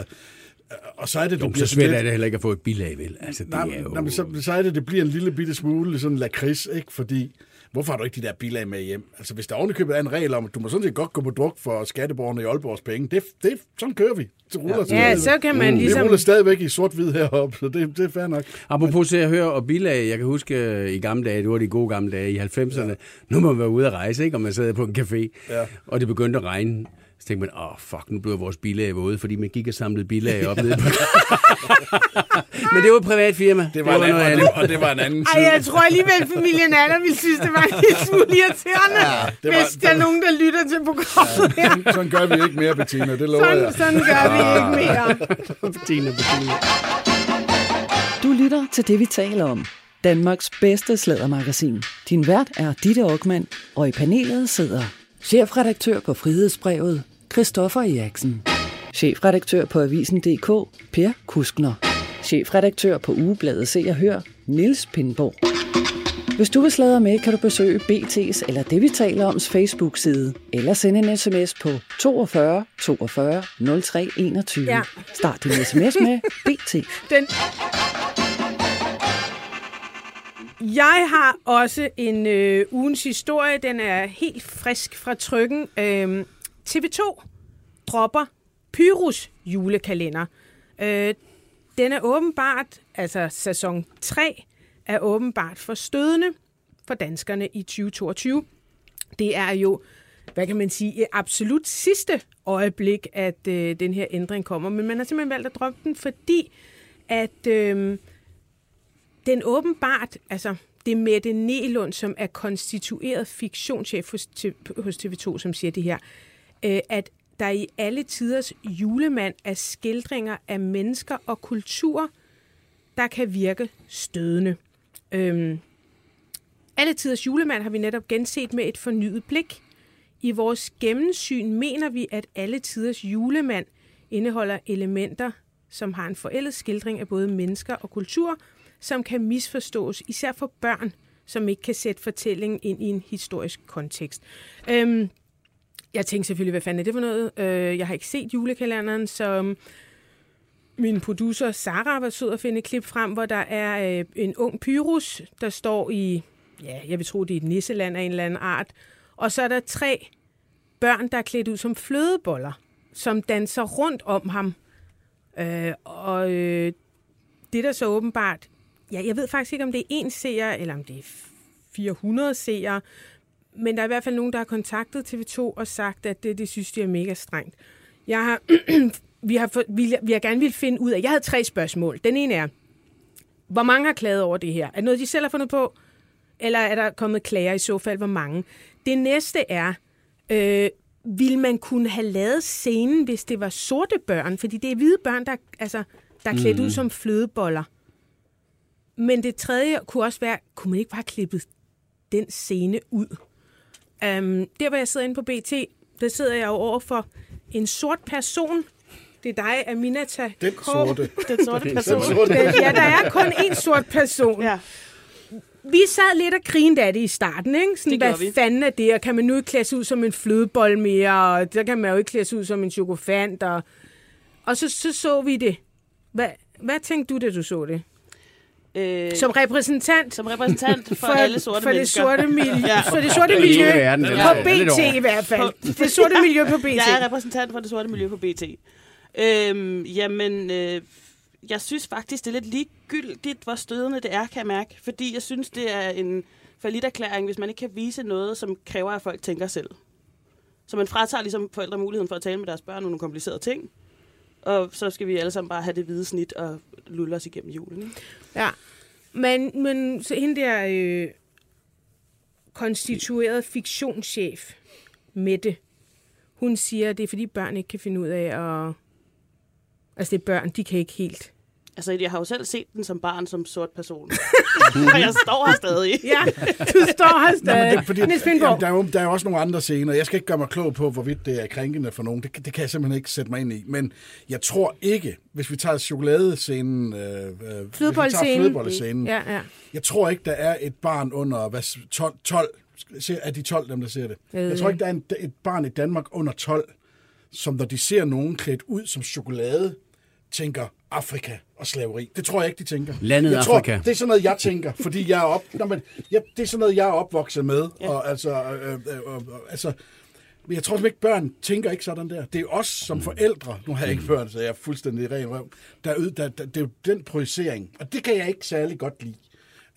øh, og så er det, det Jo, bliver så svært lidt- er det heller ikke at få et bilag, vel? Altså, det Nej, er jo... nej, men så, så er det, det bliver en lille bitte smule sådan lakrids, ikke? Fordi, hvorfor har du ikke de der bilag med hjem? Altså, hvis der ovenikøbet er en regel om, at du må sådan set godt gå på druk for skatteborgerne i Aalborgs penge, det, det, sådan kører vi. Det ruller Ja, stadigvæk. så kan man Det ligesom... ruller stadigvæk i sort-hvid heroppe, så det, det er fair nok. Apropos se og høre og bilag, jeg kan huske øh, i gamle dage, det var de gode gamle dage i 90'erne, ja. nu må man være ude at rejse, ikke? og man sad på en café, Ja. og det begyndte at regne. Så tænkte man, åh oh, fuck, nu bliver vores bilag våde, fordi man gik og samlede bilag op [LAUGHS] nede på... Men det var et privat firma. Det var, en anden, og, det, og det var en anden Ej, tid. jeg tror alligevel, familien Anna ville synes, det var en lille smule irriterende, ja, det var- hvis der er nogen, der lytter til programmet her. Sådan, sådan gør vi ikke mere, Bettina, det lover Sådan, jeg. sådan gør vi ikke mere. Bettina, Bettina. Du lytter til det, vi taler om. Danmarks bedste slædermagasin. Din vært er Ditte Aukmann, og i panelet sidder chefredaktør på Frihedsbrevet, Christoffer Eriksen. Chefredaktør på Avisen.dk, Per Kuskner. Chefredaktør på Ugebladet Se og Hør, Nils Pindborg. Hvis du vil sladre med, kan du besøge BT's eller det, vi taler oms Facebook-side, eller sende en sms på 42 42 03 21. Ja. Start din sms med [LAUGHS] BT. Den... Jeg har også en øh, ugens historie. Den er helt frisk fra trykken. Øhm, TV2 dropper Pyrus julekalender. Øh, den er åbenbart, altså sæson 3, er åbenbart for stødende for danskerne i 2022. Det er jo, hvad kan man sige, i absolut sidste øjeblik, at øh, den her ændring kommer. Men man har simpelthen valgt at droppe den, fordi at øh, den åbenbart, altså det er Mette Nelund, som er konstitueret fiktionschef hos, hos TV2, som siger det her, øh, at der i alle tiders julemand er skildringer af mennesker og kultur, der kan virke stødende. Øhm, alle tiders julemand har vi netop genset med et fornyet blik. I vores gennemsyn mener vi, at alle tiders julemand indeholder elementer, som har en forældet skildring af både mennesker og kultur, som kan misforstås, især for børn, som ikke kan sætte fortællingen ind i en historisk kontekst. Øhm, jeg tænkte selvfølgelig, hvad fanden er det for noget? Øh, jeg har ikke set julekalenderen, så øhm, min producer Sara var sød at finde et klip frem, hvor der er øh, en ung Pyrus, der står i, ja, jeg vil tro, det er et nisseland af en eller anden art. Og så er der tre børn, der er klædt ud som flødeboller, som danser rundt om ham. Øh, og øh, det der så åbenbart, ja, jeg ved faktisk ikke, om det er en seer, eller om det er 400 seere, men der er i hvert fald nogen, der har kontaktet TV2 og sagt, at det, det synes de er mega strengt. Jeg har, [CLEARS THROAT] vi, har for, vi, vi har gerne vil finde ud af, jeg havde tre spørgsmål. Den ene er, hvor mange har klaget over det her? Er det noget, de selv har fundet på? Eller er der kommet klager i så fald, hvor mange? Det næste er, øh, vil man kunne have lavet scenen, hvis det var sorte børn? Fordi det er hvide børn, der, altså, der er klædt mm. ud som flødeboller. men det tredje kunne også være, kunne man ikke bare klippe den scene ud? Um, der, hvor jeg sidder inde på BT, der sidder jeg jo over for en sort person. Det er dig, Aminata Den sorte. Den sorte [LAUGHS] person. Den sorte. Ja, der er kun én sort person. Ja. Vi sad lidt og grinede af det i starten, ikke? Sådan, Det hvad vi. fanden er det, og kan man nu ikke klæde sig ud som en flødebold mere, og der kan man jo ikke klæde sig ud som en chokofant, og, og så, så så vi det. Hvad, hvad tænkte du, da du så det? Øh, Som repræsentant som repræsentant for, alle sorte for det sorte miljø, Ja. for det sorte miljø verden, den på BT i hvert fald. Det sorte miljø på BT. Jeg er repræsentant for det sorte miljø på BT. Øhm, jamen, øh, jeg synes faktisk, det er lidt ligegyldigt, hvor stødende det er, kan jeg mærke. Fordi jeg synes, det er en erklæring, hvis man ikke kan vise noget, som kræver, at folk tænker selv. Så man fratager ligesom forældre muligheden for at tale med deres børn om nogle komplicerede ting. Og så skal vi alle sammen bare have det hvide snit og lulle os igennem julen. Ikke? Ja, men, men så hende der øh, konstitueret fiktionschef, Mette, hun siger, at det er fordi børn ikke kan finde ud af at... Altså det er børn, de kan ikke helt... Altså, jeg har jo selv set den som barn, som sort person. [LAUGHS] [LAUGHS] og jeg står her stadig. Ja, du står her Nå, men stadig. det, fordi, jamen, der, er jo, der er jo også nogle andre scener. Jeg skal ikke gøre mig klog på, hvorvidt det er krænkende for nogen. Det, det kan jeg simpelthen ikke sætte mig ind i. Men jeg tror ikke, hvis vi tager chokoladescenen... Øh, øh, Flødebollescenen. flødebollescenen, Ja, ja. Jeg tror ikke, der er et barn under hvad, 12, 12 ser- er de 12 dem, der ser det? ved Jeg tror ikke, der er en, et barn i Danmark under 12, som når de ser nogen klædt ud som chokolade, tænker Afrika og slaveri. Det tror jeg ikke, de tænker. Landet jeg Afrika. Tror, det er sådan noget, jeg tænker, fordi jeg er op... Nå, men, jeg, det er sådan noget, jeg er opvokset med. Ja. Og, altså, øh, øh, øh, øh, altså, men jeg tror simpelthen ikke, børn tænker ikke sådan der. Det er os som forældre, nu har jeg ikke børn, så jeg er fuldstændig ren røv, der, er ud- der, der, det er jo den projicering, og det kan jeg ikke særlig godt lide.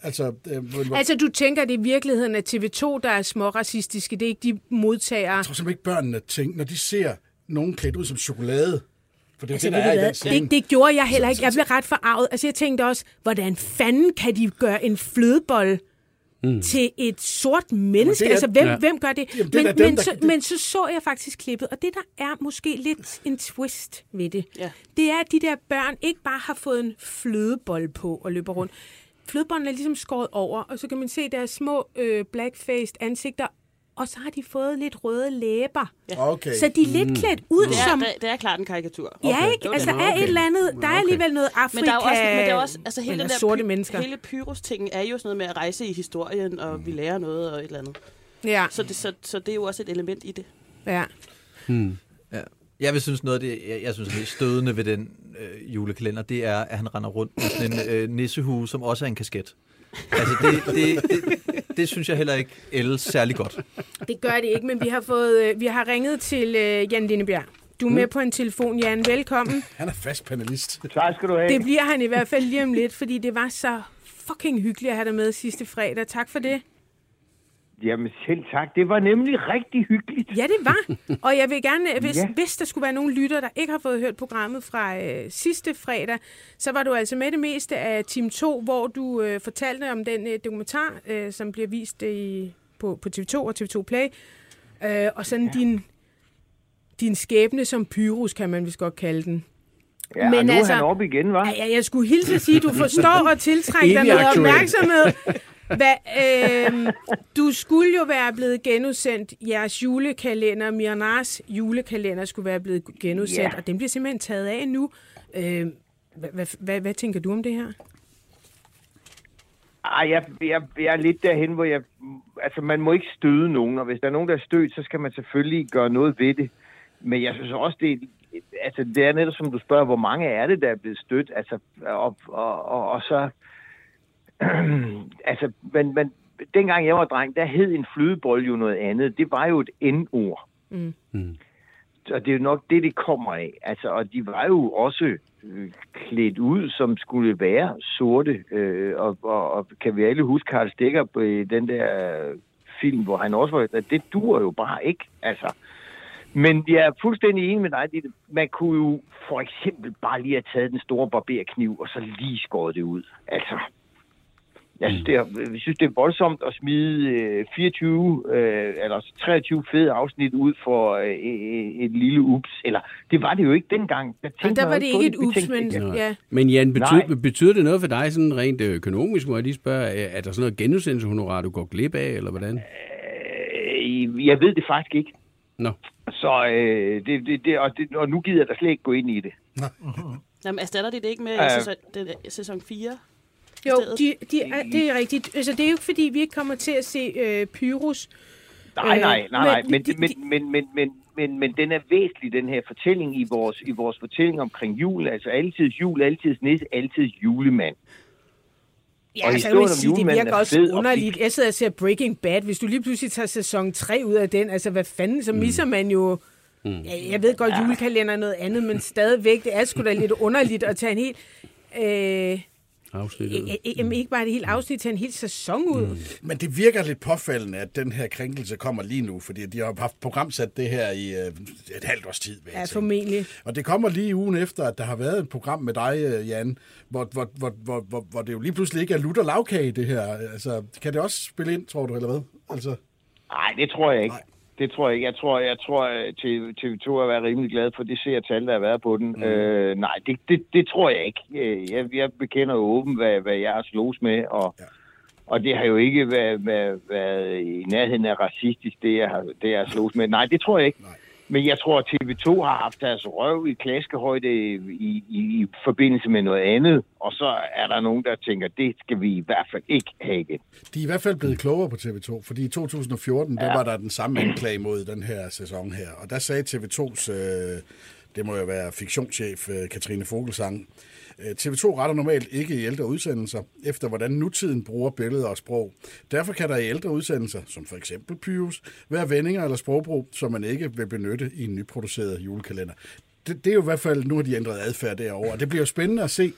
Altså, øh, Altså, du tænker, at det i virkeligheden er TV2, der er små racistiske. Det er ikke de modtagere. Jeg tror simpelthen ikke, børnene tænker, når de ser nogen klædt ud som chokolade, for det Altså, det, der er det, det gjorde jeg heller ikke. Jeg blev ret forarvet. Altså, jeg tænkte også, hvordan fanden kan de gøre en flødebold mm. til et sort menneske? er- altså, hvem, Ja. hvem gør det? Jamen, det er men, dem, men, der- så, det- men så så jeg faktisk klippet, og det der er måske lidt en twist ved det, Ja. det er, at de der børn ikke bare har fået en flødebold på og løber rundt. Flødebollen er ligesom skåret over, og så kan man se deres små øh, blackfaced ansigter, og så har de fået lidt røde læber. Okay. Så de er lidt klædt ud Det som... er, det, det er klart en karikatur. Ja, Okay. ikke? Altså, der Okay. er et eller andet... Der er alligevel noget Afrika... Men der er også, men der er også altså hele den der sorte py- mennesker. Hele Pyrus-tingen er jo sådan noget med at rejse i historien, og vi lærer noget og et eller andet. Ja, Så det, så, så det er jo også et element i det. ja. Ja. Jeg vil synes noget af det, jeg, jeg synes er stødende ved den øh, julekalender, det er, at han render rundt med sådan en øh, nissehue, som også er en kasket. Altså det, det, det, det synes jeg heller ikke ældes særlig godt. Det gør det ikke, men vi har, fået, øh, vi har ringet til øh, Jan Lindebjerg. Du er med på en telefon, Jan. Velkommen. Han er fast panelist. Tak skal du have. Det bliver han i hvert fald lige om lidt, fordi det var så fucking hyggeligt at have dig med sidste fredag. Tak for det. Jamen selv tak. Det var nemlig rigtig hyggeligt. Ja, det var. Og jeg vil gerne, [LAUGHS] hvis, Ja. hvis der skulle være nogen lytter, der ikke har fået hørt programmet fra øh, sidste fredag, så var du altså med det meste af Team 2, hvor du øh, fortalte om den øh, dokumentar, øh, som bliver vist øh, i, på, på TV2 og TV2 Play. Øh, og sådan ja. din, din skæbne som Pyrus, kan man vist godt kalde den. Ja, Men nu altså- er han oppe igen, hva'? Ja, jeg skulle hilse at sige, at du forstår at [LAUGHS] tiltrække dig noget opmærksomhed. [LAUGHS] Hvad, øh, du skulle jo være blevet genudsendt. Jeres julekalender, Mirnas julekalender, skulle være blevet genudsendt, Ja. og den bliver simpelthen taget af nu. Øh, hvad, hvad, hvad, hvad tænker du om det her? Ej, jeg, jeg, jeg er lidt derhen, hvor jeg... Altså, man må ikke støde nogen, og hvis der er nogen, der er stødt, så skal man selvfølgelig gøre noget ved det. Men jeg synes også, det er, altså, det er netop som du spørger, hvor mange er det, der er blevet stødt? Altså, og, og, og, og så... [CLEARS THROAT] altså, men, men dengang jeg var dreng, der hed en flydebold jo noget andet. Det var jo et N-ord. Mm. Og det er jo nok det, det kommer af. Altså, og de var jo også øh, klædt ud, som skulle være sorte. Øh, og, og, og kan vi alle huske Karl Stikker på øh, den der øh, film, hvor han også var... Det dur jo bare ikke, altså. Men jeg er fuldstændig enig med dig. Ditte. Man kunne jo for eksempel bare lige have taget den store barberkniv, og så lige skåret det ud. Altså, Jeg synes, det er, jeg synes, det er voldsomt at smide øh, 24 øh, eller 23 fede afsnit ud for øh, et, lille ups. Eller, det var det jo ikke dengang. Jeg Og tænkte der var det ikke et Vi ups, tænkte, men ja. ja. Men Jan, betyder, Nej. betyder det noget for dig sådan rent øh, økonomisk, må jeg lige spørge? Er er der sådan noget genudsendelseshonorar, du går glip af, eller hvordan? Øh, Jeg ved det faktisk ikke. Nå. Så øh, det, det, det, og, det, og nu gider jeg da slet ikke gå ind i det. Jamen, erstatter de det ikke med Øh. sæson, den, sæson 4? Jo, de, de er, det er rigtigt. Altså, det er jo ikke, fordi vi ikke kommer til at se øh, Pyrus. Nej, Øh, nej, nej, nej. men Men, de- men, men, men, men, men, men den er væsentlig, den her fortælling i vores, i vores fortælling omkring jul. Altså altid jul, altid nisse, altid julemand. Ja, Og så kan man historien om sige, det virker er også fed og underligt. Jeg sidder og ser Breaking Bad. Hvis du lige pludselig tager sæson 3 ud af den, altså hvad fanden, så misser man jo... Ja, jeg ved godt, julekalender er noget andet, men stadigvæk, det er sgu da lidt underligt at tage en helt... Øh, Afsnittet. øh, jamen, ikke bare et helt afsnit, tage en hel sæson ud. Mm. Men det virker lidt påfaldende, at den her krænkelse kommer lige nu, fordi de har haft programsat det her i øh, et halvt års tid. Ja, formentlig. Og det kommer lige ugen efter, at der har været et program med dig, øh, Jan, hvor, hvor, hvor, hvor, hvor, hvor det jo lige pludselig ikke er lutter lavkage, det her. Altså, kan det også spille ind, tror du, eller hvad? Altså, Nej, det tror jeg ikke. Nej. Det tror jeg ikke. Jeg tror, jeg tror TV, TV2 har været rimelig glad for det ser-tal, der har været på den. Mm. Øh, nej, det, det, det tror jeg ikke. Øh, Jeg, jeg bekender jo åben, hvad, hvad jeg har slås med, og, ja. og det har jo ikke været, været, været i nærheden af racistisk, det jeg har, det jeg har slås med. Nej, det tror jeg ikke. Nej. Men jeg tror, at TV2 har haft deres røv i klaskehøjde i, i, i forbindelse med noget andet, og så er der nogen, der tænker, det skal vi i hvert fald ikke have igen. de er i hvert fald blevet klogere på TV2, fordi i 2014, der var der den samme anklage mod den her sæson her. Og der sagde TV2's, øh, det må jo være fiktionschef øh, Katrine Fogelsang, øh, TV2 retter normalt ikke i ældre udsendelser, efter hvordan nutiden bruger billeder og sprog. Derfor kan der i ældre udsendelser, som for eksempel Pyrus, være vendinger eller sprogbrug, som man ikke vil benytte i en nyproduceret julekalender. Det, det er jo i hvert fald, nu har de ændret adfærd derovre, og det bliver jo spændende at se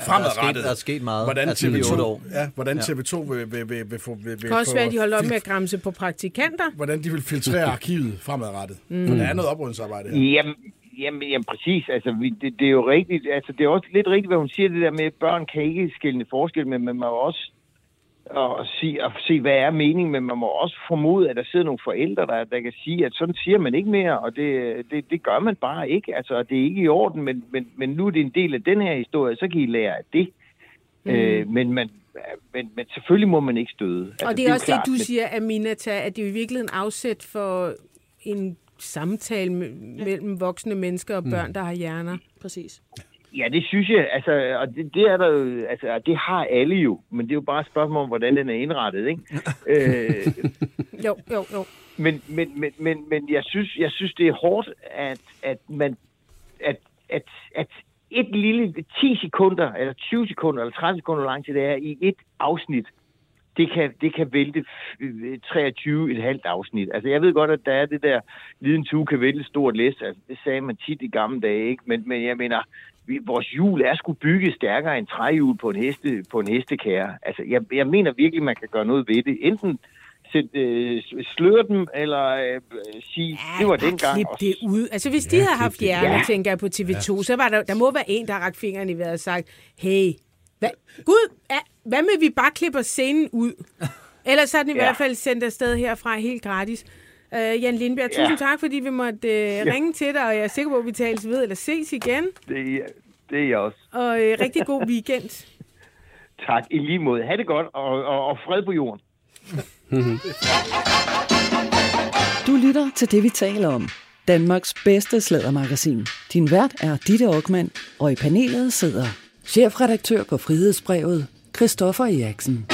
fremadrettet. der er sket meget, Hvordan altså, i TV2, otte år. ja, hvordan Ja. TV2 vil, vil, vil, vil, få, vil, vil Det kan også være, at de holder op med at græmse på praktikanter. hvordan de vil filtrere arkivet fremadrettet. Mm. For der er noget oprydningsarbejde her. Jamen, jamen, jamen præcis. Altså, vi, det, det, er jo rigtigt. Altså, det er også lidt rigtigt, hvad hun siger, det der med, at børn kan ikke skille forskel, men man må også og sige, og se, hvad er meningen, men man må også formode, at der sidder nogle forældre, der, der kan sige, at sådan siger man ikke mere, og det, det, det gør man bare ikke. Altså, det er ikke i orden, men, men, men nu er det en del af den her historie, så kan I lære af det. Mm. Øh, men, man, men, men selvfølgelig må man ikke støde. Altså, Og det er jo også klart, det, du siger, Aminata, at det er i virkeligheden afsæt for en samtale me- mellem voksne mennesker og børn, der har hjerner. Præcis. Ja, det synes jeg, altså, og det, det er der jo, altså, det har alle jo, men det er jo bare et spørgsmål om, hvordan den er indrettet, ikke? [LAUGHS] øh, Jo, jo, jo. men, men, men, men, men jeg synes, jeg synes, det er hårdt, at, at man, at, at, at et lille 10 sekunder, eller 20 sekunder, eller 30 sekunder lang tid det er i et afsnit, det kan, det kan vælte f- 23 et halvt afsnit. Altså, jeg ved godt, at der er det der, liden tue kan vælte stort læs. Altså, det sagde man tit i gamle dage, ikke? Men, men jeg mener, vi, vores hjul er skulle bygge stærkere end træhjul på en, heste, på en hestekære. Altså, jeg, jeg mener virkelig, man kan gøre noget ved det. Enten sæt, øh, sløre dem, eller øh, sige, ja, det var dengang. klip det ud. Altså, hvis de havde haft hjerner, Ja. tænker jeg på TV2, så var der, der må være en, der har rakt fingeren i vejret og sagt, hey, hvad, Gud, ja, hvad med vi bare klipper scenen ud? Ellers så er den i Ja. hvert fald sendt afsted herfra helt gratis. Uh, Jan Lindberg, Ja. tusind tak, fordi vi måtte uh, ringe til dig, og jeg er sikker på, at vi tales ved eller ses igen. Det, er- det er jeg også. Og uh, rigtig god weekend. [LAUGHS] Tak, i lige måde. Ha' det godt, og, og, og fred på jorden. Du lytter til det, vi taler om. Danmarks bedste slædermagasin. Din vært er Ditte Aukmann, og i panelet sidder chefredaktør på Frihedsbrevet, Christoffer Eriksen.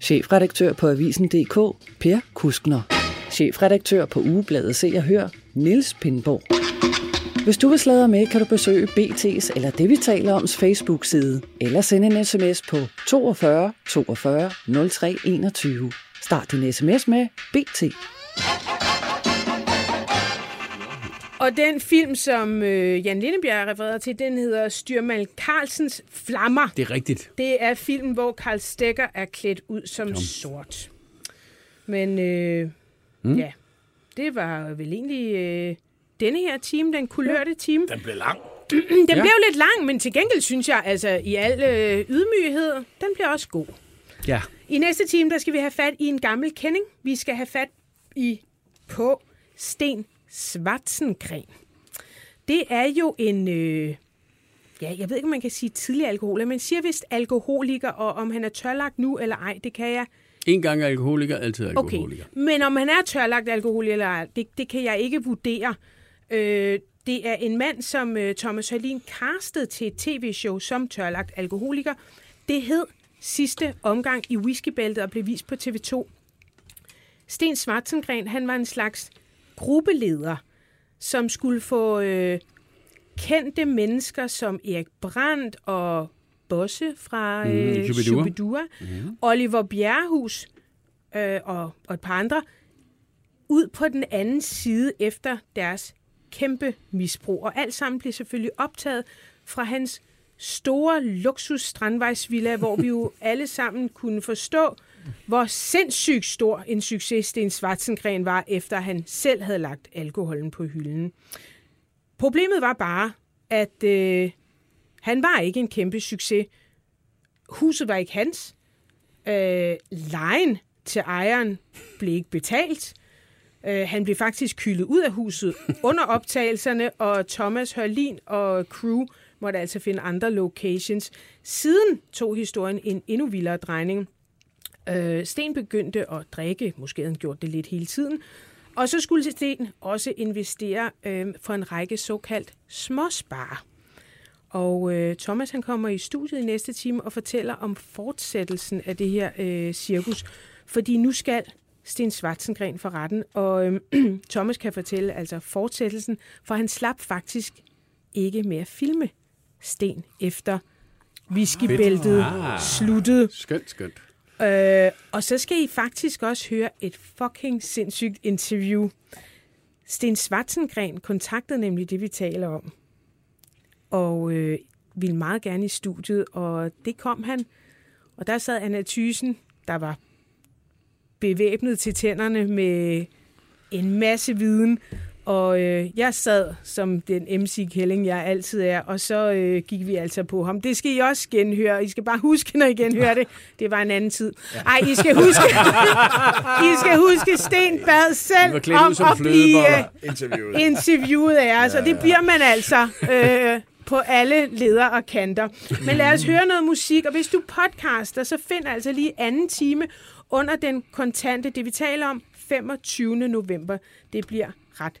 Chefredaktør på Avisen.dk, Per Kuskner. Chefredaktør på Ugebladet Se og Hør, Niels Pindborg. Hvis du vil sladre med, kan du besøge BT's eller det, vi taler om, Facebook-side, eller sende en sms på 42 42 03 21. Start din sms med BT. Og den film, som øh, Jan Lindebjerg refererede til, den hedder Styrmal Carlsens Flammer. Det er rigtigt. Det er filmen, hvor Karl Stegger er klædt ud som sort. Men øh, mm. ja, det var vel egentlig øh, denne her team, den kulørte team. Den blev lang. [CLEARS THROAT] Den ja. blev lidt lang, men til gengæld synes jeg, altså i al øh, ydmyghed, den bliver også god. Ja. I næste time, der skal vi have fat i en gammel kending. Vi skal have fat i på Sten Svartsengren. Det er jo en, øh, ja, jeg ved ikke, om man kan sige tidligere alkoholiker, men siger vist alkoholiker, og om han er tørlagt nu eller ej, det kan jeg En gang alkoholiker, altid Okay, alkoholiker. men om han er tørlagt alkoholiker eller ej, det, det kan jeg ikke vurdere. Øh, det er en mand, som øh, Thomas Hørlin castede til et tv-show som tørlagt alkoholiker. Det hed sidste omgang i whiskybæltet og blev vist på TV2. Sten Svartsengren, han var en slags gruppeleder, som skulle få øh, kendte mennesker som Erik Brandt og Bosse fra Mm, øh, Shubidua. Shubidua, mm. Oliver Bjerrehus øh, og, og et par andre ud på den anden side efter deres kæmpe misbrug. Og alt sammen blev selvfølgelig optaget fra hans store luksus strandvejsvilla, hvor vi jo [LAUGHS] alle sammen kunne forstå, hvor sindssygt stor en succes Sten Svartsengren var, efter han selv havde lagt alkoholen på hylden. Problemet var bare, at øh, han var ikke en kæmpe succes. Huset var ikke hans. Øh, lejen til ejeren blev ikke betalt. Øh, han blev faktisk kyldet ud af huset under optagelserne, og Thomas Hørlin og crew måtte altså finde andre locations. Siden tog historien en endnu vildere drejning. Øh, Sten begyndte at drikke, måske havde han gjort det lidt hele tiden, og så skulle Sten også investere øh, for en række såkaldt småspar. Og øh, Thomas han kommer i studiet i næste time og fortæller om fortsættelsen af det her øh, cirkus. Fordi nu skal Sten Svartsengren for retten, og øh, [CLEARS THROAT] Thomas kan fortælle altså fortsættelsen, for han slap faktisk ikke med at filme Sten efter whiskybæltet Ah. sluttede. Skønt, skønt. Øh, og så skal I faktisk også høre et fucking sindssygt interview. Sten Svartsengren kontaktede nemlig det, vi taler om. Og øh, ville meget gerne i studiet, og det kom han. Og der sad Anna Thysen, der var bevæbnet til tænderne med en masse viden. Og øh, jeg sad som den MC-kælling, jeg altid er, og så øh, gik vi altså på ham. Det skal I også genhøre. I skal bare huske, når I genhører det. Det var en anden tid. Ej, I skal huske, [LAUGHS] I skal huske Sten bad selv om at blive flødeboller. Interviewet. interviewet af os, og det bliver man altså øh, på alle leder og kanter. Men lad os høre noget musik, og hvis du podcaster, så find altså lige anden time under den kontante, det vi taler om, 25. november. Det bliver ret